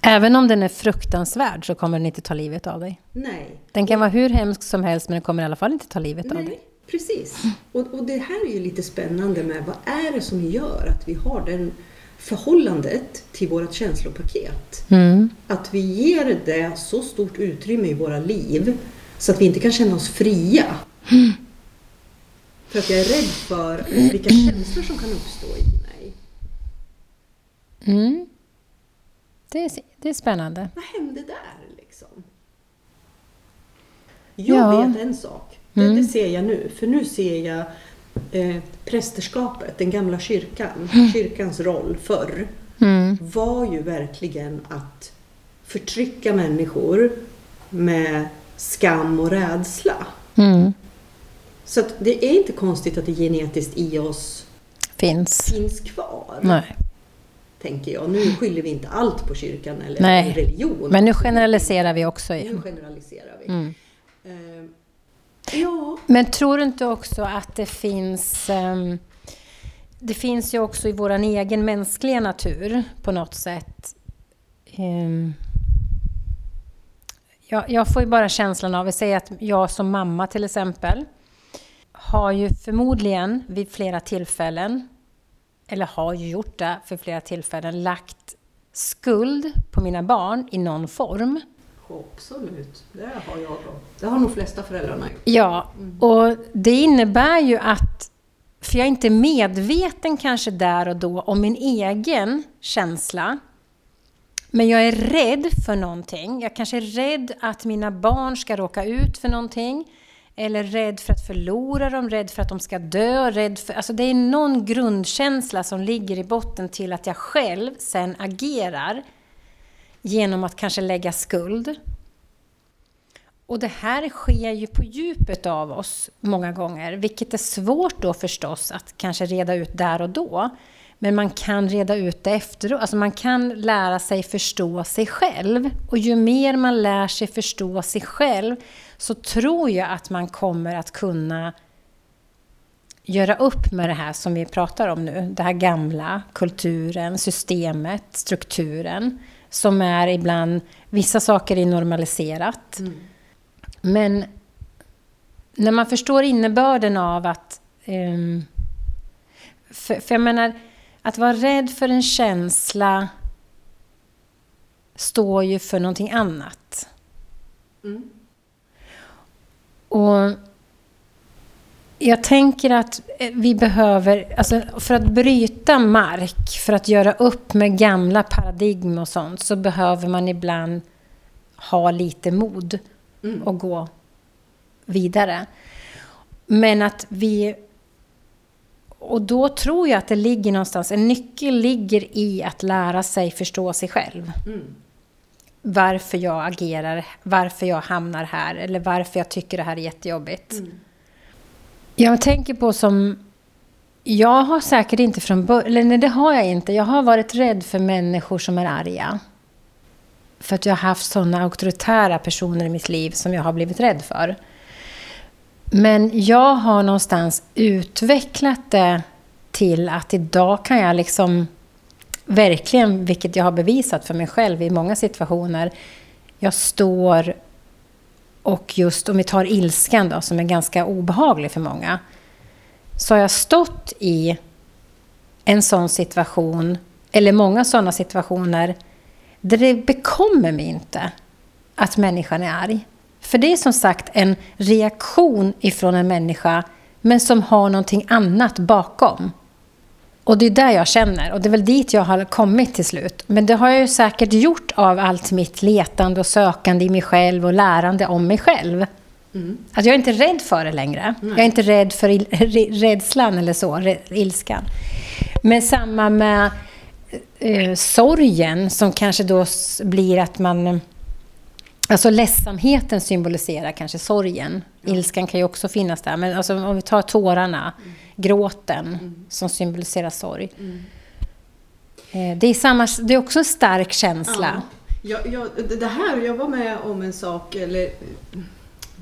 Även om den är fruktansvärd så kommer den inte ta livet av dig. Nej. Den kan vara hur hemsk som helst men den kommer i alla fall inte ta livet Nej, av dig. Precis. Och, och det här är ju lite spännande med vad är det som gör att vi har den förhållandet till vårt känslopaket. Mm. Att vi ger det så stort utrymme i våra liv så att vi inte kan känna oss fria. Mm. För att jag är rädd för vilka känslor som kan uppstå i. Mm. Det, är, det är spännande. Vad hände där liksom? Jag ja. vet en sak. Det, det mm. ser jag nu. För nu ser jag eh, prästerskapet, den gamla kyrkan, mm. kyrkans roll förr, mm. var ju verkligen att förtrycka människor med skam och rädsla. Mm. Så det är inte konstigt att det genetiskt i oss finns, finns kvar. Nej. Tänker jag. Nu skyller vi inte allt på kyrkan eller Nej. religion. Men nu generaliserar vi också igen. Nu generaliserar vi. Mm. Eh, Ja. Men tror du inte också att det finns um, det finns ju också i vår egen mänskliga natur på något sätt. Um, jag, jag, får ju bara känslan av, vi säger att jag som mamma till exempel, har ju förmodligen vid flera tillfällen, eller har gjort det för flera tillfällen, lagt skuld på mina barn i någon form. Absolut, det har jag då. Det har nog flesta föräldrarna gjort. Ja, och det innebär ju att, för jag är inte medveten kanske där och då om min egen känsla, men jag är rädd för någonting. Jag kanske är rädd att mina barn ska råka ut för någonting. Eller rädd för att förlora dem, rädd för att de ska dö, rädd för... Alltså det är någon grundkänsla som ligger i botten till att jag själv sen agerar genom att kanske lägga skuld. Och det här sker ju på djupet av oss många gånger, vilket är svårt då förstås att kanske reda ut där och då. Men man kan reda ut det efteråt. Alltså man kan lära sig förstå sig själv. Och ju mer man lär sig förstå sig själv så tror jag att man kommer att kunna göra upp med det här som vi pratar om nu. Det här gamla, kulturen, systemet, strukturen. Som är ibland, vissa saker är normaliserat. Mm. Men när man förstår innebörden av att... Um, för, för jag menar, att vara rädd för en känsla står ju för någonting annat. Mm. Och jag tänker att vi behöver, alltså för att bryta mark, för att göra upp med gamla paradigm och sånt, så behöver man ibland ha lite mod mm. och gå vidare. Men att vi och då tror jag att det ligger någonstans, en nyckel ligger i att lära sig förstå sig själv. Mm. Varför jag agerar, varför jag hamnar här eller varför jag tycker det här är jättejobbigt. Mm. Jag tänker på som... Jag har säkert inte från början, eller nej det har jag inte. Jag har varit rädd för människor som är arga. För att jag har haft sådana auktoritära personer i mitt liv som jag har blivit rädd för. Men jag har någonstans utvecklat det till att idag kan jag liksom verkligen, vilket jag har bevisat för mig själv i många situationer, jag står och just om vi tar ilskan då, som är ganska obehaglig för många, så har jag stått i en sån situation, eller många sådana situationer, där det bekommer mig inte att människan är arg. För det är som sagt en reaktion ifrån en människa, men som har någonting annat bakom. Och det är där jag känner, och det är väl dit jag har kommit till slut. Men det har jag ju säkert gjort av allt mitt letande och sökande i mig själv och lärande om mig själv. Mm. Att jag är inte rädd för det längre. Nej. Jag är inte rädd för rädslan eller så, ilskan. Men samma med eh, sorgen som kanske då blir att man Alltså ledsamheten symboliserar kanske sorgen. Ilskan kan ju också finnas där. Men alltså, om vi tar tårarna, mm. gråten, mm. som symboliserar sorg. Mm. Eh, det, är samma, det är också en stark känsla. Ja. Jag, jag, det här, jag var med om en sak, eller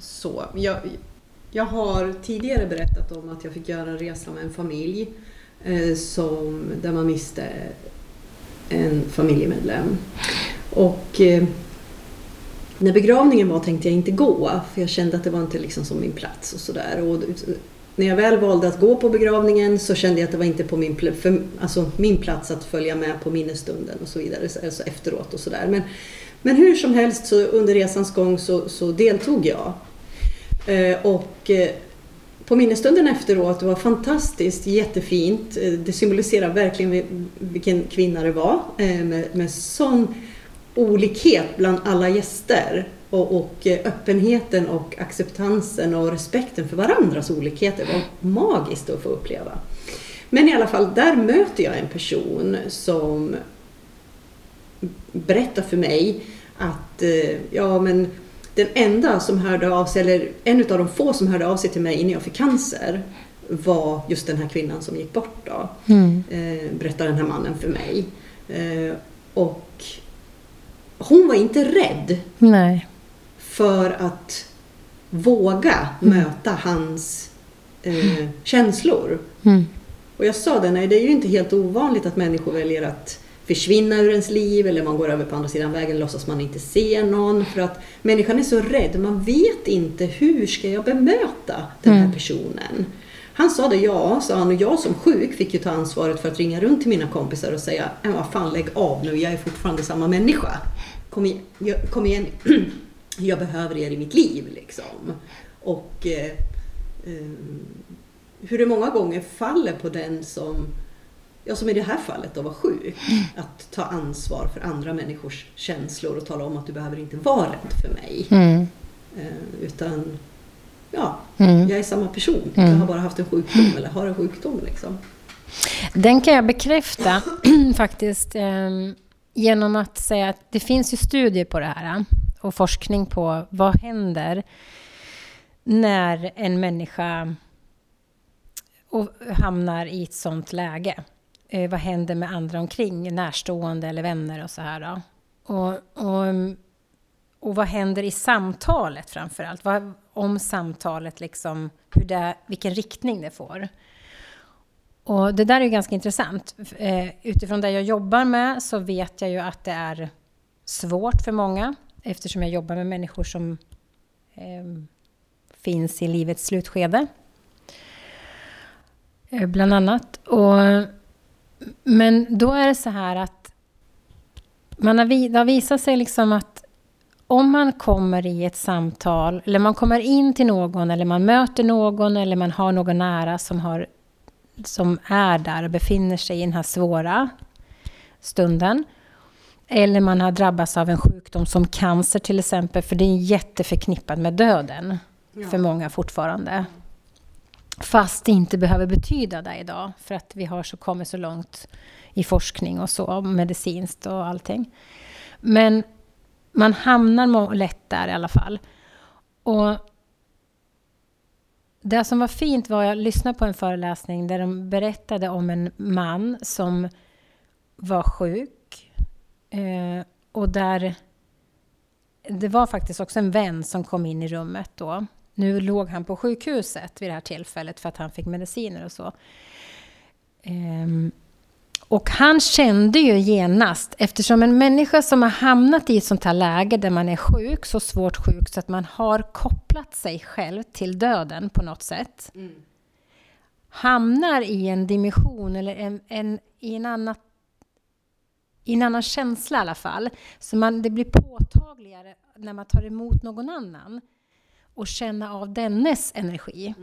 så. Jag, jag har tidigare berättat om att jag fick göra en resa med en familj eh, som, där man miste en familjemedlem. Och eh, när begravningen var tänkte jag inte gå, för jag kände att det var inte liksom som min plats och sådär. När jag väl valde att gå på begravningen så kände jag att det var inte på min, för, alltså min plats att följa med på minnesstunden och så vidare, alltså efteråt och sådär. Men, men hur som helst så under resans gång så, så deltog jag. Eh, och eh, på minnesstunden efteråt, det var fantastiskt, jättefint. Eh, det symboliserar verkligen vilken kvinna det var eh, med, med sån olikhet bland alla gäster och, och, eh, öppenheten och acceptansen och respekten för varandras olikheter var magiskt att få uppleva. Men i alla fall, där möter jag en person som berättar för mig att eh, ja, men den enda som hörde av sig, eller en av de få som hörde av sig till mig innan jag fick cancer var just den här kvinnan som gick bort då. Mm. Eh, berättar den här mannen för mig. och hon var inte rädd Nej. för att våga mm. möta hans eh, känslor. Mm. Och jag sa det, nej det är ju inte helt ovanligt att människor väljer att försvinna ur ens liv eller man går över på andra sidan vägen och låtsas man inte ser någon. För att människan är så rädd, man vet inte hur ska jag bemöta den här Mm. personen. Han sa det, ja, sa han, och jag som sjuk fick ju ta ansvaret för att ringa runt till mina kompisar och säga, men vad fan lägg av nu, jag är fortfarande samma människa. Kom igen, jag, kom igen. jag behöver er i mitt liv liksom. Och eh, eh, hur det många gånger faller på den som, ja som i det här fallet då var sjuk, att ta ansvar för andra människors känslor och tala om att du behöver inte vara rädd för mig. Mm. Eh, utan, ja, Mm. jag är samma person. Mm. Jag har bara haft en sjukdom eller har en sjukdom liksom. Den kan jag bekräfta faktiskt ehm, genom att säga att det finns ju studier på det här eh, och forskning på vad händer när en människa hamnar i ett sånt läge. Eh, vad händer med andra omkring, närstående eller vänner och så här. Då. Och, och, och vad händer i samtalet framför allt? Vad, om samtalet, liksom, hur det, vilken riktning det får. Och det där är ju ganska intressant. Eh, utifrån det jag jobbar med så vet jag ju att det är svårt för många eftersom jag jobbar med människor som eh, finns i livets slutskede. Eh, bland annat. Och, men då är det så här att man har, det har visat sig liksom att om man kommer i ett samtal, eller man kommer in till någon, eller man möter någon, eller man har någon nära som, har, som är där och befinner sig i den här svåra stunden. Eller man har drabbats av en sjukdom som cancer till exempel, för det är jätteförknippat med döden för många fortfarande. Fast det inte behöver betyda det idag, för att vi har så kommit så långt i forskning och så, medicinskt och allting. Men man hamnar lätt där i alla fall. Och det som var fint var att jag lyssnade på en föreläsning där de berättade om en man som var sjuk. Eh, och där det var faktiskt också en vän som kom in i rummet då. Nu låg han på sjukhuset vid det här tillfället för att han fick mediciner och så. Eh, och han kände ju genast, eftersom en människa som har hamnat i ett sånt här läge där man är sjuk, så svårt sjuk så att man har kopplat sig själv till döden på något sätt, hamnar i en dimension eller en, en, i en annan i en annan känsla i alla fall. Så man, det blir påtagligare när man tar emot någon annan och känna av dennes energi.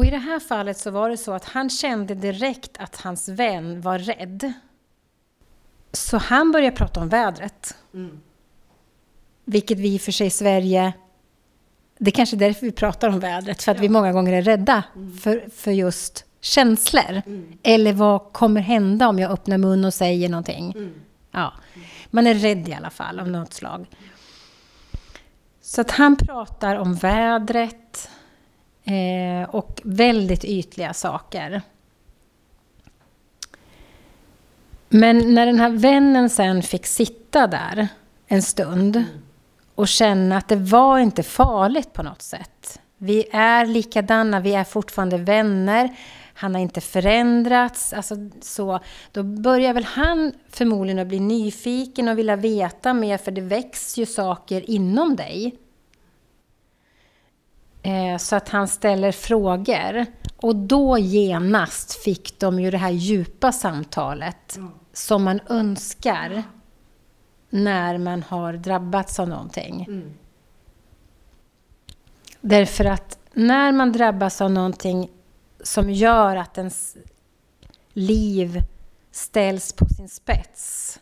Och i det här fallet så var det så att han kände direkt att hans vän var rädd. Så han började prata om vädret. Mm. Vilket vi för sig i Sverige, det är kanske är därför vi pratar om vädret, för att vi många gånger är rädda för, för just känslor. Eller vad kommer hända om jag öppnar mun och säger någonting? Ja. Man är rädd i alla fall av något slag. Så att han pratar om vädret eh, och väldigt ytliga saker. Men när den här vännen sen fick sitta där en stund och känna att det var inte farligt på något sätt. Vi är likadana, vi är fortfarande vänner. Han har inte förändrats. Alltså, så, då börjar väl han förmodligen att bli nyfiken och vilja veta mer, för det väcks ju saker inom dig. Eh, så att han ställer frågor. Och då genast fick de ju det här djupa samtalet som man önskar när man har drabbats av någonting. Mm. Därför att när man drabbas av någonting som gör att ens liv ställs på sin spets.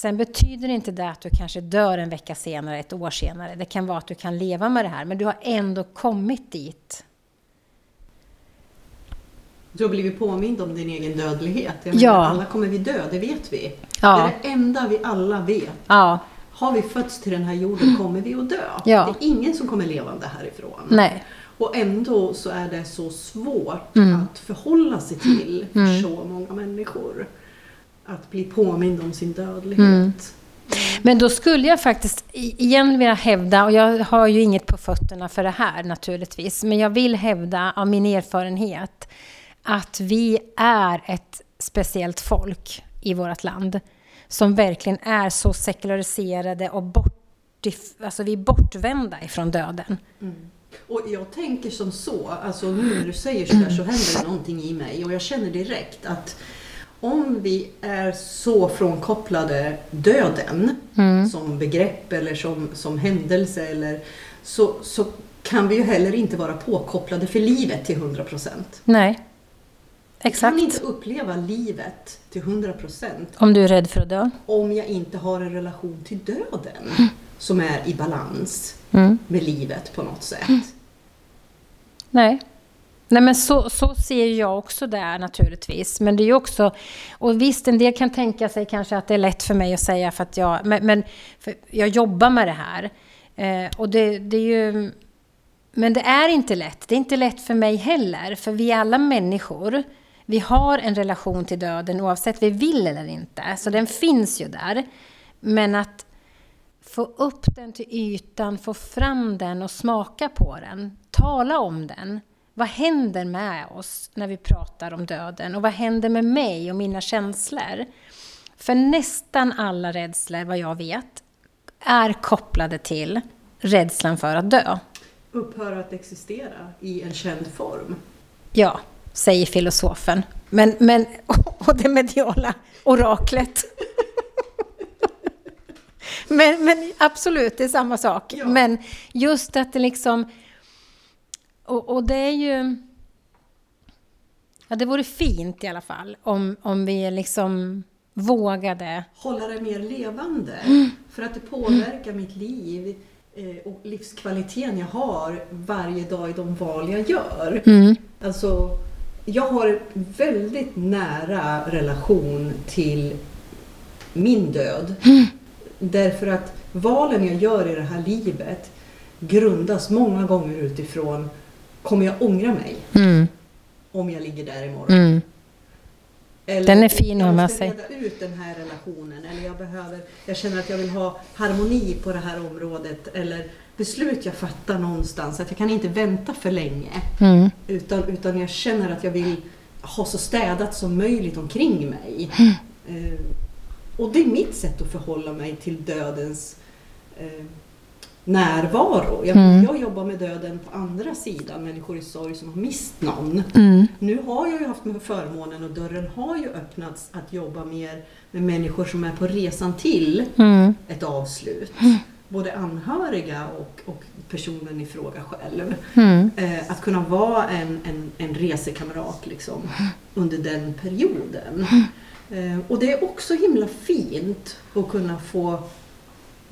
Sen betyder inte det att du kanske dör en vecka senare, ett år senare. Det kan vara att du kan leva med det här, men du har ändå kommit dit. Du har blivit påmind om din egen dödlighet. Jag Ja. menar, alla kommer vi dö, det vet vi. Ja. Det är det enda vi alla vet. Ja, Har vi fötts till den här jorden kommer vi att dö. Ja. Det är ingen som kommer levande härifrån. nej. Och ändå så är det så svårt Mm. att förhålla sig till för så många människor. Att bli påmind om sin dödlighet. Mm. Men då skulle jag faktiskt igen vilja hävda, och jag har ju inget på fötterna för det här naturligtvis, men jag vill hävda av min erfarenhet att vi är ett speciellt folk i vårt land som verkligen är så sekulariserade och bort, alltså vi är bortvända ifrån döden. Mm. Och jag tänker som så, alltså nu när du säger sådär så händer det någonting i mig och jag känner direkt att om vi är så frånkopplade döden mm. som begrepp eller som, som händelse eller så, så kan vi ju heller inte vara påkopplade för livet till 100 procent. Nej. Exakt. Jag kan inte uppleva livet till 100 procent. Om du är rädd för att dö? Om jag inte har en relation till döden mm. som är i balans mm. med livet på något sätt. Mm. Nej. Nej men så, så ser jag också där naturligtvis. Men det är ju också, och visst en del kan tänka sig kanske att det är lätt för mig att säga för att jag, men, men jag jobbar med det här. Eh, och det, det är ju, men det är inte lätt. Det är inte lätt för mig heller, för vi är alla människor. Vi har en relation till döden oavsett vi vill eller inte, så den finns ju där. Men att få upp den till ytan, få fram den och smaka på den, tala om den. Vad händer med oss när vi pratar om döden? Och vad händer med mig och mina känslor? För nästan alla rädslor, vad jag vet, är kopplade till rädslan för att dö. Upphöra att existera i en känd form. Ja, säger filosofen. Men, men, och det mediala oraklet. men, men absolut, det är samma sak. Ja. Men just att det liksom... Och, och, det är ju... Ja, det vore fint i alla fall om, om vi liksom vågade... Hålla det mer levande. Mm. För att det påverkar mm. mitt liv eh, och livskvaliteten jag har varje dag i de val jag gör. Mm. Alltså, jag har en väldigt nära relation till min död. Mm. Därför att valen jag gör i det här livet grundas många gånger utifrån, kommer jag ångra mig? Mm. Om jag ligger där imorgon? Mm. Eller den är fin att ha med sig. Jag måste reda ut den här relationen. Eller jag, behöver, jag känner att jag vill ha harmoni på det här området. Eller beslut jag fattar någonstans. Att jag kan inte vänta för länge. Mm. Utan, utan jag känner att jag vill ha så städat som möjligt omkring mig. Mm. Eh, och det är mitt sätt att förhålla mig till dödens eh, närvaro. Jag, mm. jag jobbar med döden på andra sidan, människor i sorg som har mist någon. Mm. Nu har jag ju haft förmånen och dörren har ju öppnats att jobba mer med människor som är på resan till mm. ett avslut. Mm. Både anhöriga och, och personen i fråga själv. Mm. Eh, att kunna vara en, en, en resekamrat liksom, under den perioden. Eh, och det är också himla fint att kunna få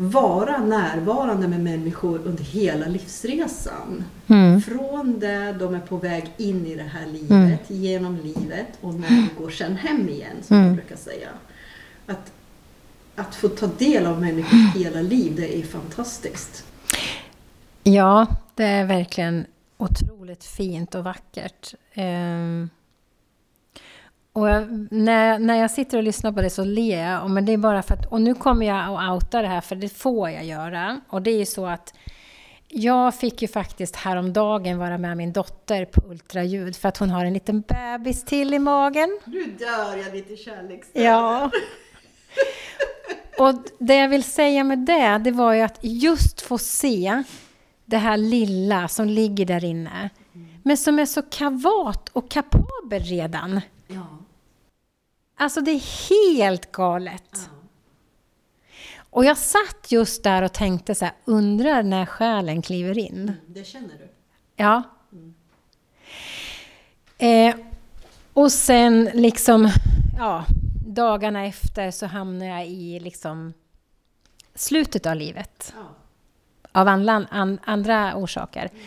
vara närvarande med människor under hela livsresan. Mm. Från det de är på väg in i det här livet, mm. genom livet och när de går sen hem igen, som mm. jag brukar säga. Att, att få ta del av människors hela liv, det är fantastiskt. Ja, det är verkligen otroligt fint och vackert. Um och jag, när, när jag sitter och lyssnar på det så ler jag. Men det är bara för att, och nu kommer jag att outa det här, för det får jag göra. Och det är ju så att jag fick ju faktiskt häromdagen vara med min dotter på ultraljud för att hon har en liten bebis till i magen. Nu dör jag lite kärleks. Ja. Och det jag vill säga med det, det var ju att just få se det här lilla som ligger där inne, men som är så kavat och kapabel redan. Ja. Alltså det är helt galet. Ja. Och jag satt just där och tänkte så här, undrar när själen kliver in. Mm, det känner du? Ja. Mm. Eh, och sen liksom, ja, dagarna efter så hamnar jag i liksom slutet av livet. Ja. Av andra, an, andra orsaker. Mm.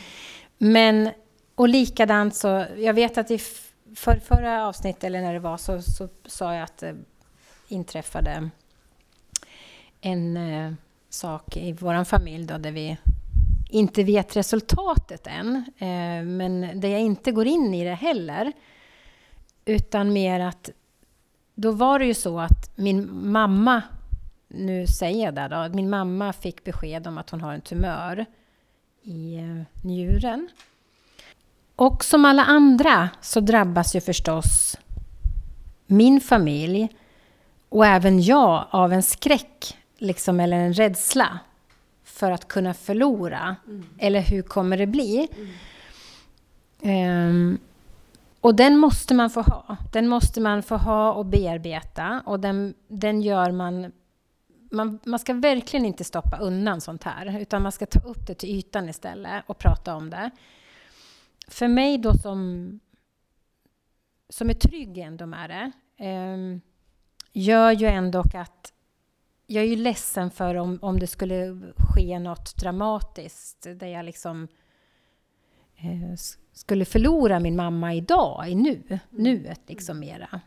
Men, och likadant så, jag vet att i för förra avsnittet, eller när det var, så, så sa jag att det inträffade en eh, sak i vår familj då, där vi inte vet resultatet än, eh, men där jag inte går in i det heller. Utan mer att då var det ju så att min mamma, nu säger jag det då, min mamma fick besked om att hon har en tumör i eh, njuren. Och som alla andra så drabbas ju förstås min familj och även jag av en skräck liksom, eller en rädsla för att kunna förlora. Mm. Eller hur kommer det bli? Um, och den måste man få ha. Den måste man få ha och bearbeta. Och den, den gör man, man... Man ska verkligen inte stoppa undan sånt här. Utan man ska ta upp det till ytan istället och prata om det. För mig då som, som är trygg ändå med det. Um, gör ju ändå att jag är ju ledsen för om, om det skulle ske något dramatiskt där jag liksom eh, skulle förlora min mamma idag, i nu, mm. nuet liksom mera.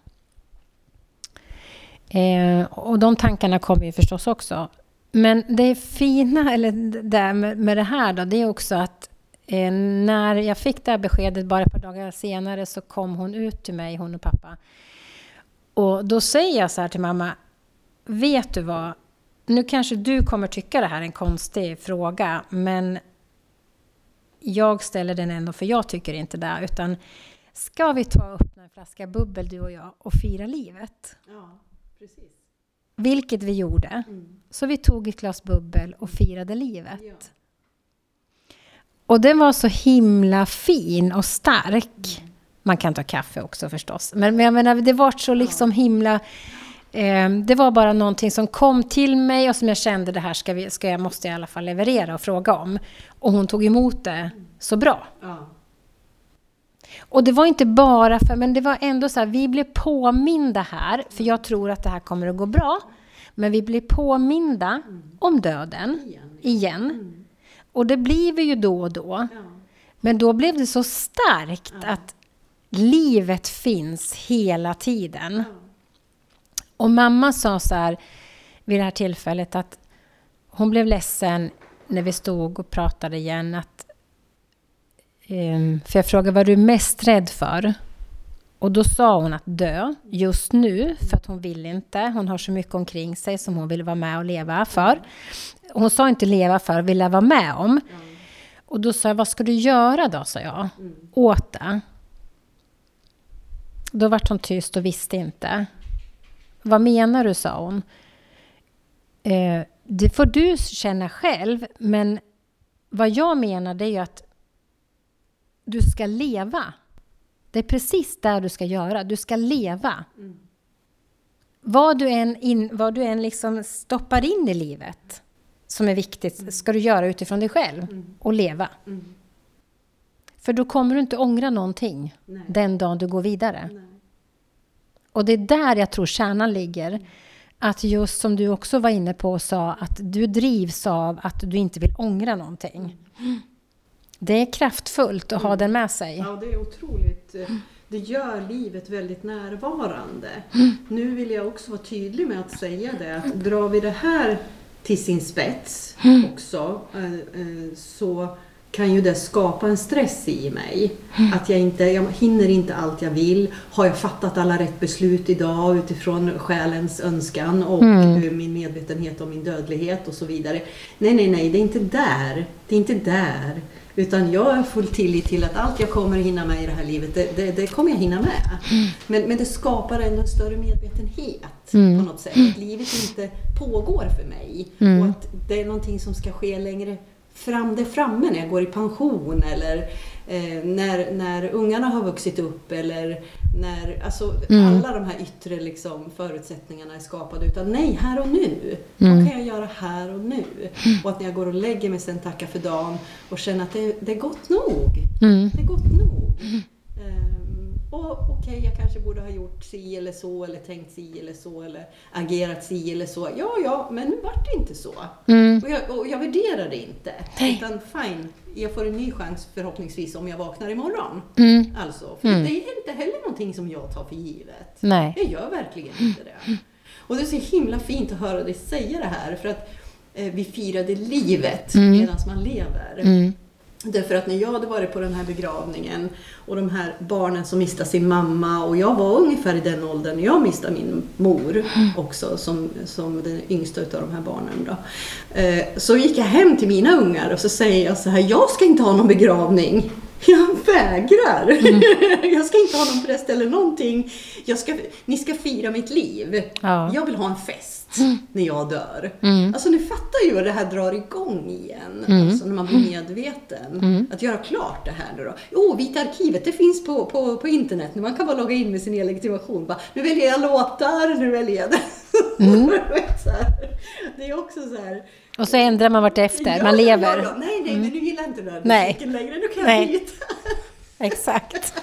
Eh, och de tankarna kommer ju förstås också. Men det fina eller det med, med det här då, det är också att eh, när jag fick det här beskedet bara ett par dagar senare så kom hon ut till mig, hon och pappa. Och då säger jag så här till mamma, vet du vad? Nu kanske du kommer tycka det här är en konstig fråga, men jag ställer den ändå för jag tycker inte det. Utan ska vi ta och öppna en flaska bubbel du och jag och fira livet? Ja, precis. Vilket vi gjorde. Mm. Så vi tog ett glas bubbel och firade livet. Ja. Och den var så himla fin och stark. Mm. Man kan ta kaffe också förstås. Men, men jag menar, det var så liksom himla... Eh, det var bara någonting som kom till mig och som jag kände det här ska, vi, ska jag, måste jag i alla fall leverera och fråga om. Och hon tog emot det så bra. Ja. Och det var inte bara för, men det var ändå så här, vi blev påminda här, för jag tror att det här kommer att gå bra. Men vi blev påminda mm. om döden igen. igen. Och det blir vi ju då och då. Ja. Men då blev det så starkt ja. att livet finns hela tiden. Ja. Och mamma sa så här vid det här tillfället att hon blev ledsen när vi stod och pratade igen. Att, um, för jag frågade vad du är mest rädd för? Och då sa hon att dö just nu, för att hon vill inte. Hon har så mycket omkring sig som hon vill vara med och leva för. Hon sa inte leva för, vilja vara med om. Och då sa jag, vad ska du göra då, sa jag, åt det? Då vart hon tyst och visste inte. Vad menar du, sa hon. Eh, det får du känna själv, men vad jag menar det är ju att du ska leva. Det är precis det du ska göra. Du ska leva. Mm. Vad du än, in, vad du än liksom stoppar in i livet som är viktigt mm. ska du göra utifrån dig själv mm. och leva. Mm. För då kommer du inte ångra någonting Nej. den dagen du går vidare. Nej. Och det är där jag tror kärnan ligger. Mm. Att just som du också var inne på och sa, att du drivs av att du inte vill ångra någonting. Mm. Det är kraftfullt att ha mm. den med sig. Ja, det är otroligt. Det gör livet väldigt närvarande. Nu vill jag också vara tydlig med att säga det, att drar vi det här till sin spets också, eh, eh, så kan ju det skapa en stress i mig. Att jag inte, jag hinner inte allt jag vill. Har jag fattat alla rätt beslut idag utifrån själens önskan och mm. min medvetenhet om min dödlighet och så vidare. Nej, nej, nej, det är inte där. Det är inte där. Utan jag har full tillit till att allt jag kommer hinna med i det här livet, det, det, det kommer jag hinna med. Mm. Men, men det skapar ändå en större medvetenhet mm. på något sätt. Att livet inte pågår för mig. Mm. Och att det är någonting som ska ske längre fram där framme när jag går i pension eller eh, när, när ungarna har vuxit upp eller när alltså, mm. alla de här yttre liksom, förutsättningarna är skapade. Utan nej, här och nu. Mm. Vad kan jag göra här och nu? Mm. Och att när jag går och lägger mig sen tacka för dagen och känner att det, det är gott nog. Mm. Det är gott nog. Eh, och okej, okay, jag kanske borde ha gjort si eller så, eller tänkt si eller så, eller agerat si eller så. Ja, ja, men nu vart det inte så. Mm. Och, jag, och jag värderar det inte. Nej. Utan fine, jag får en ny chans förhoppningsvis om jag vaknar imorgon. Mm. Alltså, för mm. det är inte heller någonting som jag tar för givet. Nej. Jag gör verkligen inte det. Och det är så himla fint att höra dig säga det här, för att eh, vi firade livet mm. medan man lever. Mm. Därför att när jag hade varit på den här begravningen och de här barnen som mistade sin mamma och jag var ungefär i den åldern när jag mistade min mor också som, som den yngsta utav de här barnen. Då. Eh, så gick jag hem till mina ungar och så säger jag så här, jag ska inte ha någon begravning. Jag vägrar! jag ska inte ha någon präst eller någonting. Jag ska, ni ska fira mitt liv. Ja. Jag vill ha en fest när jag dör. Mm. Alltså ni fattar ju vad det här drar igång igen. Mm. Alltså när man blir medveten. Att göra klart det här nu då. Jo, Vita arkivet, det finns på, på, på internet. nu. Man kan bara logga in med sin e-legitimation. Bara, Nu väljer jag låtar, nu väljer jag det. Det är också så här. Och så ändrar man vart efter, Ja, man lever. Ja, ja. Nej, nej, men nu gillar jag inte den Nej. längre. Nu kan jag byta. Exakt.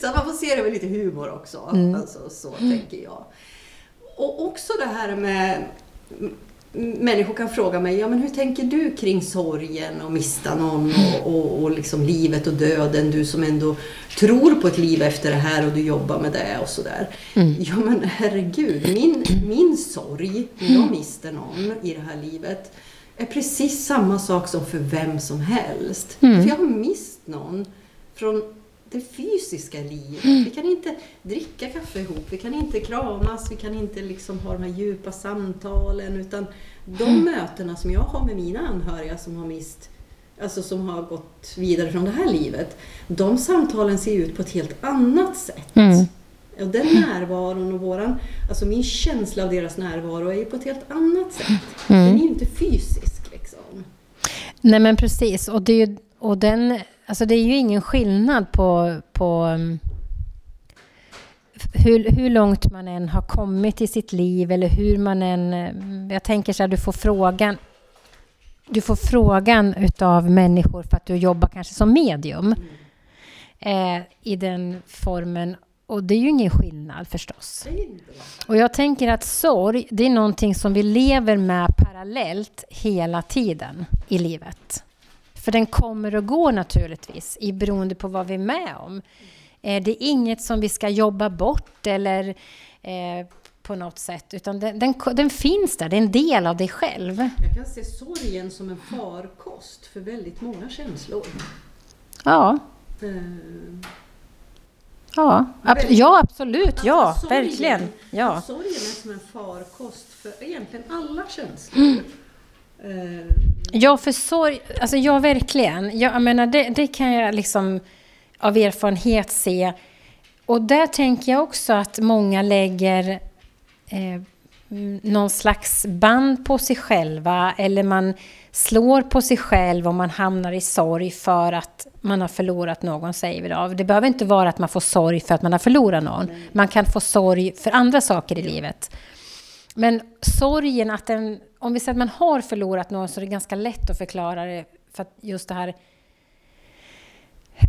Så att man får se det med lite humor också. Mm. Alltså, så tänker jag. Och också det här med Människor kan fråga mig, ja men hur tänker du kring sorgen och mista någon och, och, och liksom livet och döden? Du som ändå tror på ett liv efter det här och du jobbar med det och sådär. Mm. Ja men herregud, min, min sorg när jag mister någon i det här livet är precis samma sak som för vem som helst. Mm. För jag har mist någon från det fysiska livet. Vi kan inte dricka kaffe ihop, vi kan inte kramas, vi kan inte liksom ha de här djupa samtalen. Utan de mötena som jag har med mina anhöriga som har mist, alltså som har gått vidare från det här livet. De samtalen ser ut på ett helt annat sätt. Mm. Och den närvaron och våran, alltså min känsla av deras närvaro är ju på ett helt annat sätt. Den är ju inte fysisk liksom. Nej men precis. Och, det ju, och den, alltså det är ju ingen skillnad på, på um, hur, hur långt man än har kommit i sitt liv eller hur man än... eh, Jag tänker så här, du får frågan du får frågan utav människor för att du jobbar kanske som medium eh, i den formen. Och det är ju ingen skillnad förstås. Och jag tänker att sorg, det är någonting som vi lever med parallellt hela tiden i livet. För den kommer och går naturligtvis, i beroende på vad vi är med om. Eh, det är inget som vi ska jobba bort eller eh, på något sätt, utan den, den, den finns där, det är en del av dig själv. Jag kan se sorgen som en farkost för väldigt många känslor. Ja, Eh, ja, ab- ja absolut, Alltså, ja, sorgen- verkligen. Ja. Sorgen är som en farkost för egentligen alla känslor. Eh, Ja, för sorg, alltså ja verkligen. Jag, jag menar, det, det kan jag liksom av erfarenhet se. Och där tänker jag också att många lägger eh, någon slags band på sig själva eller man slår på sig själv om man hamnar i sorg för att man har förlorat någon, säger vi då. Det behöver inte vara att man får sorg för att man har förlorat någon. Man kan få sorg för andra saker i livet. Men sorgen, att den, om vi säger att man har förlorat någon så är det ganska lätt att förklara det. För att just det här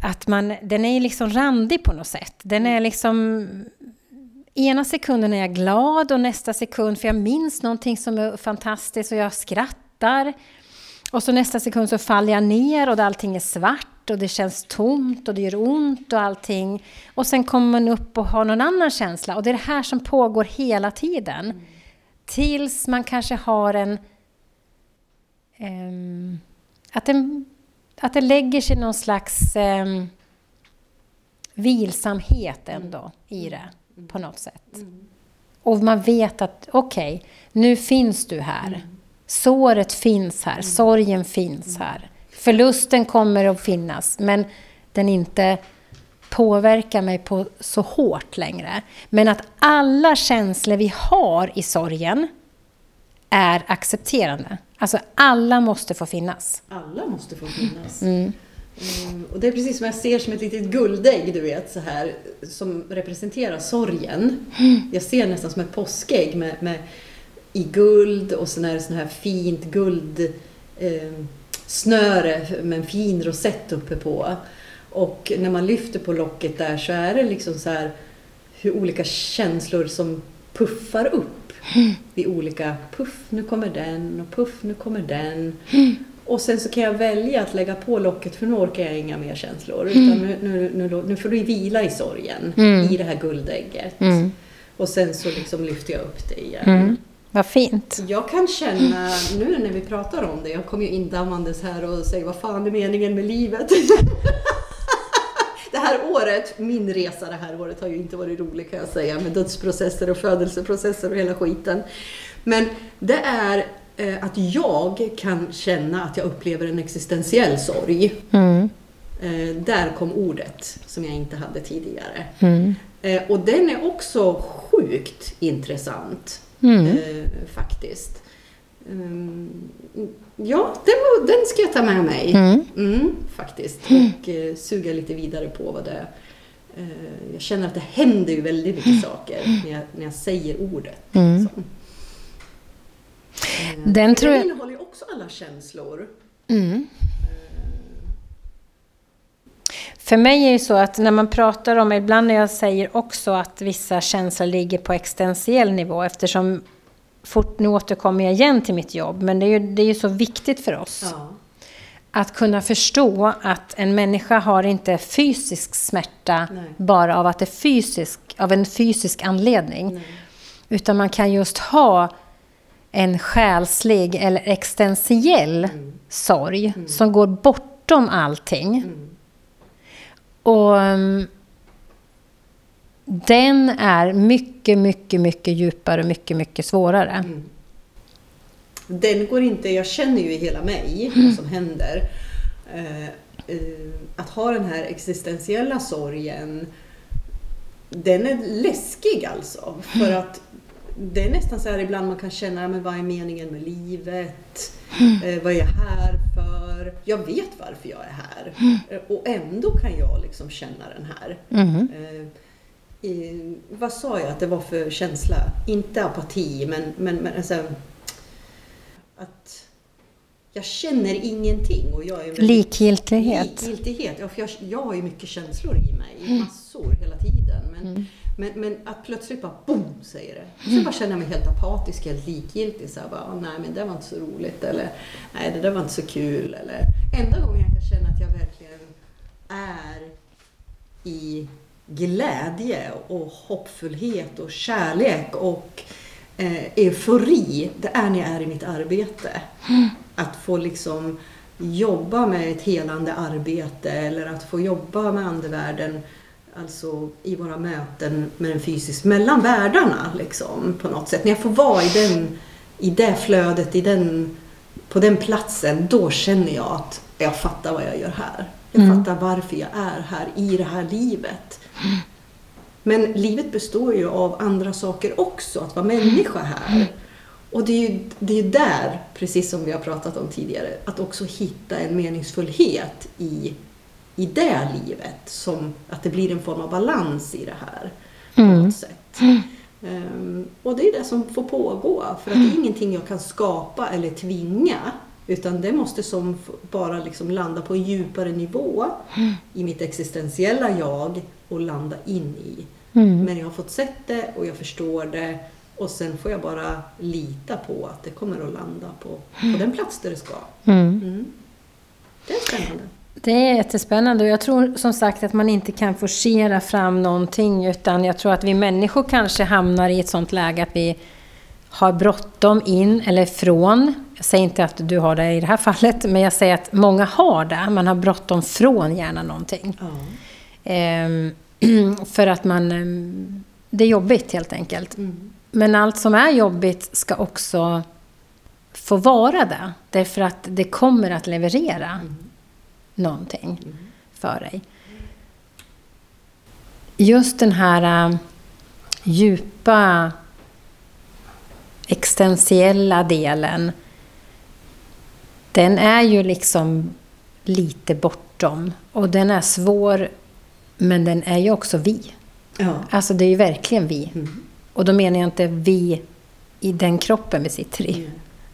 att man, den är ju liksom randig på något sätt. Den är liksom... Ena sekunden är jag glad och nästa sekund, för jag minns någonting som är fantastiskt och jag skrattar. Och så nästa sekund så faller jag ner och allting är svart och det känns tomt och det gör ont och allting. Och sen kommer man upp och har någon annan känsla och det är det här som pågår hela tiden. Tills man kanske har en... ehm, att, den att det lägger sig någon slags um, vilsamhet ändå i det på något sätt. Och man vet att okej, nu finns du här. Såret finns här, sorgen finns här. Förlusten kommer att finnas, men den inte påverkar mig på så hårt längre. Men att alla känslor vi har i sorgen är accepterande. Alltså alla måste få finnas. alla måste få finnas. Mm. Mm, och det är precis som jag ser som ett litet guldägg, du vet, så här, som representerar sorgen. Jag ser nästan som ett påskägg med, med, i guld och sen är det sån här fint guld eh, snöre med en fin rosett uppe på. Och när man lyfter på locket där så är det liksom så här hur olika känslor som puffar upp vid olika puff, nu kommer den och puff, nu kommer den. Och sen så kan jag välja att lägga på locket för nu orkar jag inga mer känslor. Utan nu, nu, nu, nu får du vila i sorgen, Mm. i det här guldägget. Mm. Och sen så liksom lyfter jag upp det igen. Mm. Vad fint. Jag kan känna, nu när vi pratar om det, jag kommer ju indammandes här och säger vad fan är meningen med livet? det här året, min resa det här året har ju inte varit rolig kan jag säga med dödsprocesser och födelseprocesser och hela skiten. Men det är eh, att jag kan känna att jag upplever en existentiell sorg. Mm. Eh, där kom ordet som jag inte hade tidigare. Mm. Eh, och den är också sjukt intressant Mm. eh, faktiskt. Mm, ja, den, var- den ska jag ta med mig. Mm. Mm, faktiskt. Och eh, suga lite vidare på vad det är. Eh, jag känner att det händer ju väldigt mycket saker när jag, när jag säger ordet. Mm. Eh, Den för tror jag- innehåller ju också alla känslor. Mm. För mig är det så att när man pratar om, ibland när jag säger också att vissa känslor ligger på existentiell nivå eftersom, fort, nu återkommer jag igen till mitt jobb, men det är ju, det är ju så viktigt för oss Ja. att kunna förstå att en människa har inte fysisk smärta Nej. bara av att det är fysisk, av en fysisk anledning. Nej. Utan man kan just ha en själslig eller existentiell Mm. sorg som går bortom allting. Mm. Och um, den är mycket, mycket, mycket djupare och mycket, mycket svårare. Mm. Den går inte, jag känner ju i hela mig Mm. vad som händer. Eh, eh, att ha den här existentiella sorgen, den är läskig alltså. För Mm. att det är nästan så här ibland man kan känna, men vad är meningen med livet? Mm. Eh, vad är jag här för? Jag vet varför jag är här. Mm. Eh, och ändå kan jag liksom känna den här. Mhm. Eh, i, vad sa jag att det var för känsla? Inte apati, men, men, men alltså, att jag känner ingenting. Och jag är Likgiltighet. Likgiltighet. Ja, för jag, jag har ju mycket känslor i mig, massor hela tiden. Men, Mm. men, men att plötsligt bara boom säger det. Så bara känner jag mig helt apatisk, helt likgiltig. Så här bara, "Ah, nej men det var inte så roligt. Eller nej det där var inte så kul. Eller enda gången jag kan känna att jag verkligen är i glädje och hoppfullhet och kärlek och eh, eufori, det är när jag är i mitt arbete. Att få liksom jobba med ett helande arbete eller att få jobba med andevärlden, alltså i våra möten med den fysiskt, mellan världarna liksom på något sätt. När jag får vara i, den, i det flödet, i den, på den platsen, då känner jag att jag fattar vad jag gör här. Jag Mm. fattar varför jag är här i det här livet. Men livet består ju av andra saker också, att vara människa här. Och det är ju det är där, precis som vi har pratat om tidigare, att också hitta en meningsfullhet i, i det livet. Som att det blir en form av balans i det här på Mm. något sätt. Ehm, och det är det som får pågå, för att det är ingenting jag kan skapa eller tvinga. Utan det måste som bara liksom landa på en djupare nivå i mitt existentiella jag och landa in i. Mm. Men jag har fått sett det och jag förstår det och sen får jag bara lita på att det kommer att landa på, på den plats där det ska. Mm. Mm. Det är spännande. Det är jättespännande och jag tror som sagt att man inte kan forcera fram någonting utan jag tror att vi människor kanske hamnar i ett sånt läge att vi har bråttom in eller från. Jag säger inte att du har det i det här fallet, men jag säger att många har det. Man har bråttom från gärna någonting. Ja. Ehm, för att man... ehm, Det är jobbigt helt enkelt. Mm. Men allt som är jobbigt ska också få vara det. Därför att det kommer att leverera Mm. någonting Mm. för dig. Just den här äh, djupa existentiella delen den är ju liksom lite bortom och den är svår men den är ju också vi. Ja. Alltså det är ju verkligen vi. Mm. Och då menar jag inte vi i den kroppen vi sitter i, Mm.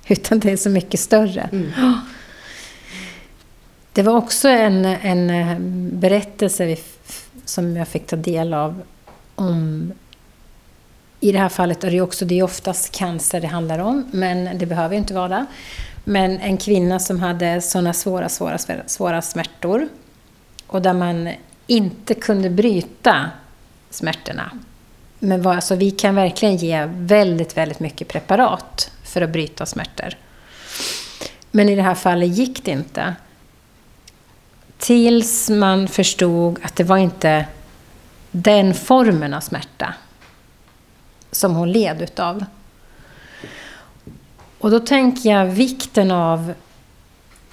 utan det är så mycket större. Mm. Det var också en, en eh, berättelse vi som jag fick ta del av om i det här fallet är det också, det är oftast cancer det handlar om, men det behöver ju inte vara det. Men en kvinna som hade sådana svåra, svåra, svåra smärtor och där man inte kunde bryta smärtorna. Men vad, alltså, vi kan verkligen ge väldigt, väldigt mycket preparat för att bryta smärtor. Men i det här fallet gick det inte. Tills man förstod att det var inte den formen av smärta som hon led utav. Och då tänker jag vikten av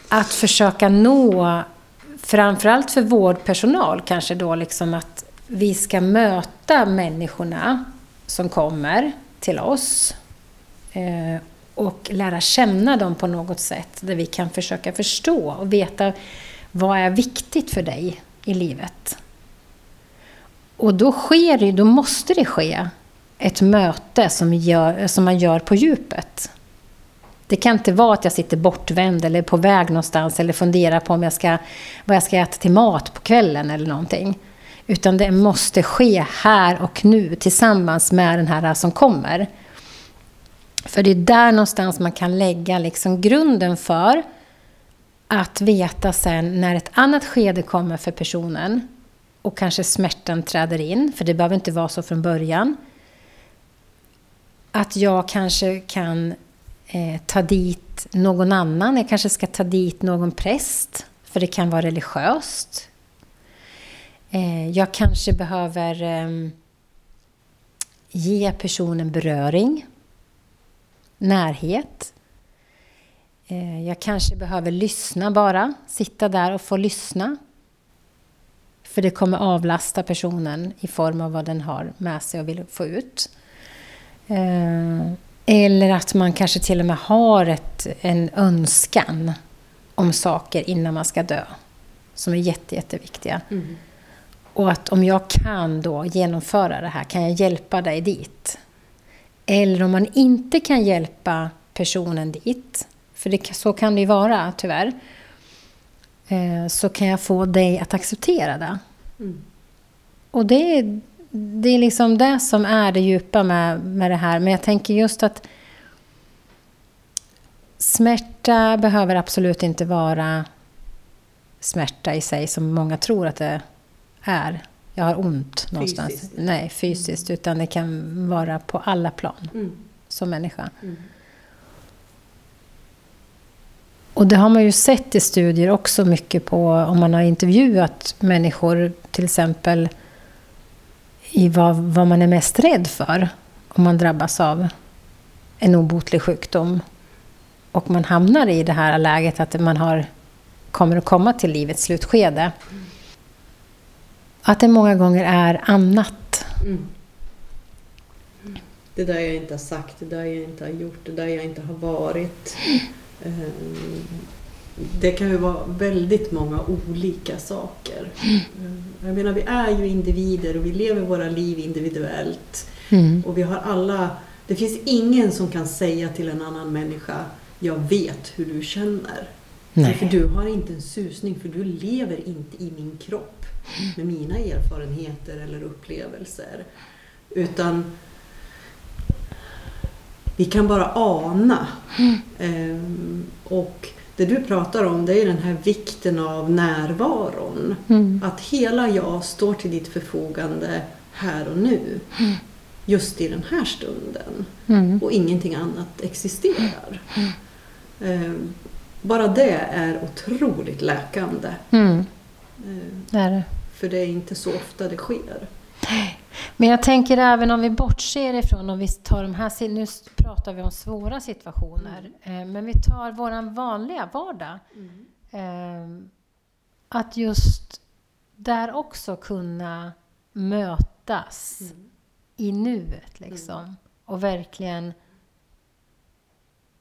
att försöka nå, framförallt för vårdpersonal kanske då, liksom att vi ska möta människorna som kommer till oss eh, och lära känna dem på något sätt där vi kan försöka förstå och veta vad är viktigt för dig i livet. Och då sker det, då måste det ske ett möte som, gör, som man gör på djupet. Det kan inte vara att jag sitter bortvänd eller på väg någonstans eller funderar på om jag ska, vad jag ska äta till mat på kvällen eller någonting. Utan det måste ske här och nu tillsammans med den här som kommer. För det är där någonstans man kan lägga liksom grunden för att veta sen när ett annat skede kommer för personen och kanske smärtan träder in, för det behöver inte vara så från början. Att jag kanske kan eh, ta dit någon annan. Jag kanske ska ta dit någon präst, för det kan vara religiöst. Eh, jag kanske behöver eh, ge personen beröring, närhet. Eh, jag kanske behöver lyssna bara, sitta där och få lyssna. För det kommer avlasta personen i form av vad den har med sig och vill få ut. Eh, eller att man kanske till och med har ett, en önskan om saker innan man ska dö. Som är jätte, jätteviktiga. Mm. Och att om jag kan då genomföra det här, kan jag hjälpa dig dit? Eller om man inte kan hjälpa personen dit, för det, så kan det ju vara tyvärr, eh, så kan jag få dig att acceptera det. Mm. Och det det är liksom det som är det djupa med, med det här. Men jag tänker just att smärta behöver absolut inte vara smärta i sig som många tror att det är. Jag har ont någonstans. Fysiskt. Nej, fysiskt. Mm. Utan det kan vara på alla plan mm. som människa. Mm. Och det har man ju sett i studier också mycket på om man har intervjuat människor till exempel i vad, vad man är mest rädd för om man drabbas av en obotlig sjukdom. Och man hamnar i det här läget att man har, kommer att komma till livets slutskede. Att det många gånger är annat. Mm. Det där jag inte har sagt, det där jag inte har gjort, det där jag inte har varit. Eh, det kan ju vara väldigt många olika saker. Mm. Jag menar, vi är ju individer och vi lever våra liv individuellt. Mm. Och vi har alla... Det finns ingen som kan säga till en annan människa jag vet hur du känner. Nej. För du har inte en susning, för du lever inte i min kropp med mina erfarenheter eller upplevelser. Utan vi kan bara ana. Mm. Ehm, och det du pratar om det är den här vikten av närvaron. Mm. Att hela jag står till ditt förfogande här och nu. Mm. Just i den här stunden. Mm. Och ingenting annat existerar. Ehm, bara det är otroligt läkande. Mm. Det är det. För det är inte så ofta det sker. Men jag tänker även om vi bortser ifrån, om vi tar de här, nu pratar vi om svåra situationer, mm. men vi tar vår vanliga vardag. Mm. Ehm, att just där också kunna mötas mm. i nuet liksom. Mm. Och verkligen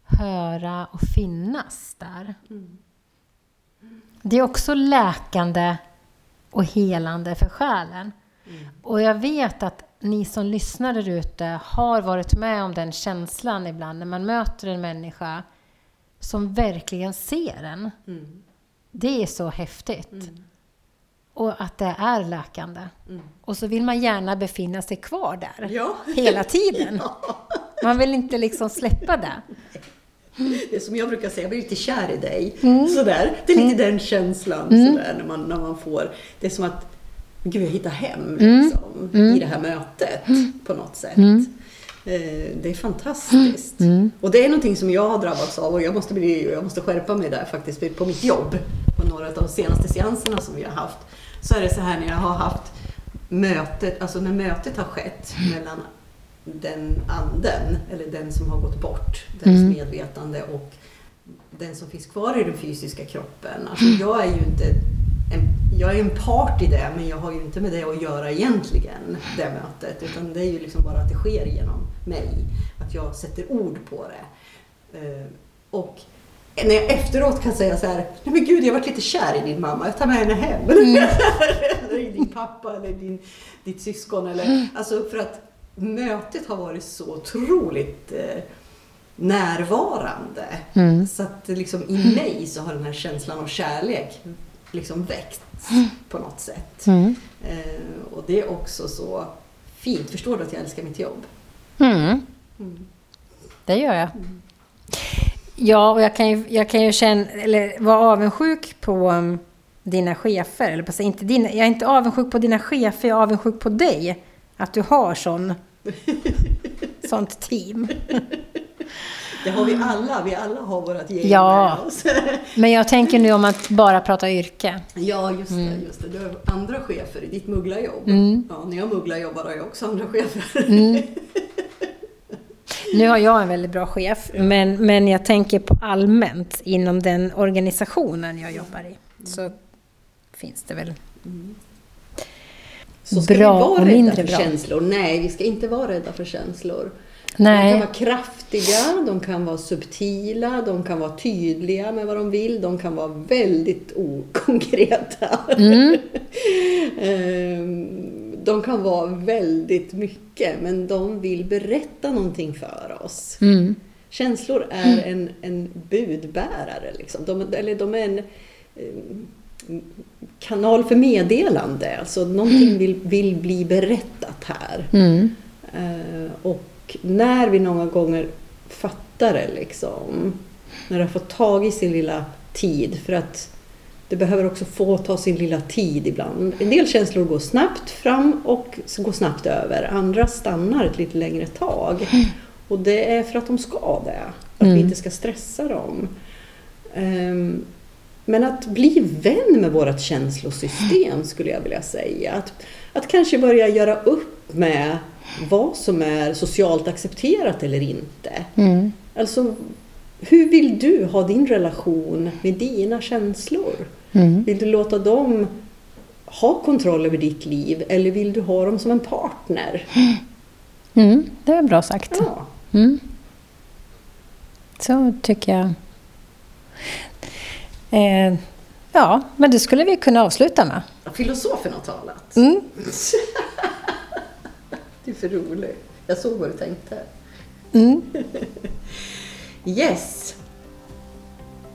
höra och finnas där. Mm. Det är också läkande och helande för själen. Mm. Och jag vet att ni som lyssnar där ute har varit med om den känslan ibland när man möter en människa som verkligen ser en. Mm. Det är så häftigt. Mm. Och att det är läkande. Mm. Och så vill man gärna befinna sig kvar där ja. hela tiden. ja. Man vill inte liksom släppa det. Det är som jag brukar säga, jag blir lite kär i dig. Mm. Sådär. Det är lite mm. den känslan mm. sådär, när, man, när man får. Det är som att, gud jag hittar hem mm. liksom, mm. i det här mötet mm. på något sätt. Eh, det är fantastiskt. Och det är någonting som jag har drabbats av och jag måste, bli, jag måste skärpa mig där faktiskt på mitt jobb. På några av de senaste seanserna som vi har haft. Så är det så här när jag har haft mötet, alltså när mötet har skett mellan den anden, eller den som har gått bort, dens Mm. medvetande och den som finns kvar i den fysiska kroppen. Alltså jag är ju inte en, jag är en part i det, men jag har ju inte med det att göra egentligen, det mötet. Utan det är ju liksom bara att det sker genom mig. Att jag sätter ord på det. Eh, Och när jag efteråt kan säga så här, nej men gud jag varit lite kär i din mamma, jag tar med henne hem. eller i din pappa eller din, ditt syskon. Eller, alltså för att mötet har varit så otroligt eh, närvarande. Mm. Så att liksom i mig så har den här känslan av kärlek liksom väckts på något sätt. Mm. Eh, och det är också så fint. Förstår du att jag älskar mitt jobb? Mm. Det gör jag. Ja, och jag kan ju, jag kan ju känna, eller vara avundsjuk på um, dina chefer. Eller på, inte dina, jag är inte avundsjuk på dina chefer, jag är avundsjuk på dig. Att du har sån, sånt team. Det har vi alla. Vi alla har vårt gäng Ja. med oss. Men jag tänker nu om att bara prata yrke. Ja, just det. Just det. Du har andra chefer i ditt mugglarjobb. Mm. Ja, när jag mugglarjobbar har jag också andra chefer. Nu har jag en väldigt bra chef, men, men jag tänker på allmänt inom den organisationen jag jobbar i. Så finns det väl. Så ska Bra vi vara rädda för bra. känslor? Nej, vi ska inte vara rädda för känslor. De kan Nej. vara kraftiga, de kan vara subtila, de kan vara tydliga med vad de vill, de kan vara väldigt okonkreta. Mm. Ehm, de kan vara väldigt mycket, men de vill berätta någonting för oss. Mm. Känslor är en, en budbärare, liksom. de, eller de är en eh, kanal för meddelande. Alltså någonting vill, vill bli berättat här. Mm. Eh, och när vi några gånger fattar det, liksom, när det har fått tag i sin lilla tid, för att det behöver också få ta sin lilla tid ibland. En del känslor går snabbt fram och går snabbt över. Andra stannar ett lite längre tag. Och det är för att de ska det. Att vi Mm. inte ska stressa dem. Ehm, Men att bli vän med vårt känslosystem skulle jag vilja säga. Att, att kanske börja göra upp med vad som är socialt accepterat eller inte. Mm. Alltså, hur vill du ha din relation med dina känslor? Mm. Vill du låta dem ha kontroll över ditt liv eller vill du ha dem som en partner? Mm. Det var bra sagt. Ja. Mm. Så tycker jag. Eh, ja, men det skulle vi kunna avsluta med. Filosofen har talat. Mm. Du är för rolig. Jag såg vad du tänkte. Mm. Yes!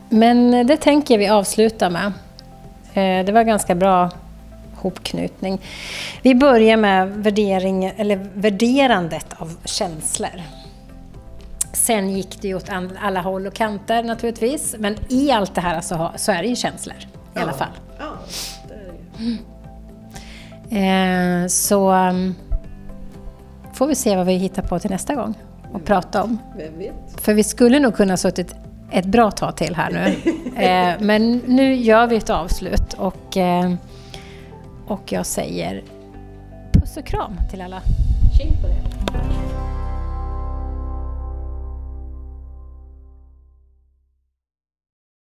Men det tänker vi avslutar med. Eh, det var ganska bra hopknutning. Vi börjar med värdering, eller värderandet av känslor. Sen gick det ju åt alla håll och kanter naturligtvis. Men i allt det här så, så är det ju känslor i alla Ja. fall. Ja, det är det ju. Eh, så um, får vi se vad vi hittar på till nästa gång och prata om. Vem vet? För vi skulle nog kunna suttit ett bra tag till här nu. Eh, men nu gör vi ett avslut och, eh, och jag säger puss och kram till alla. Tjing på det.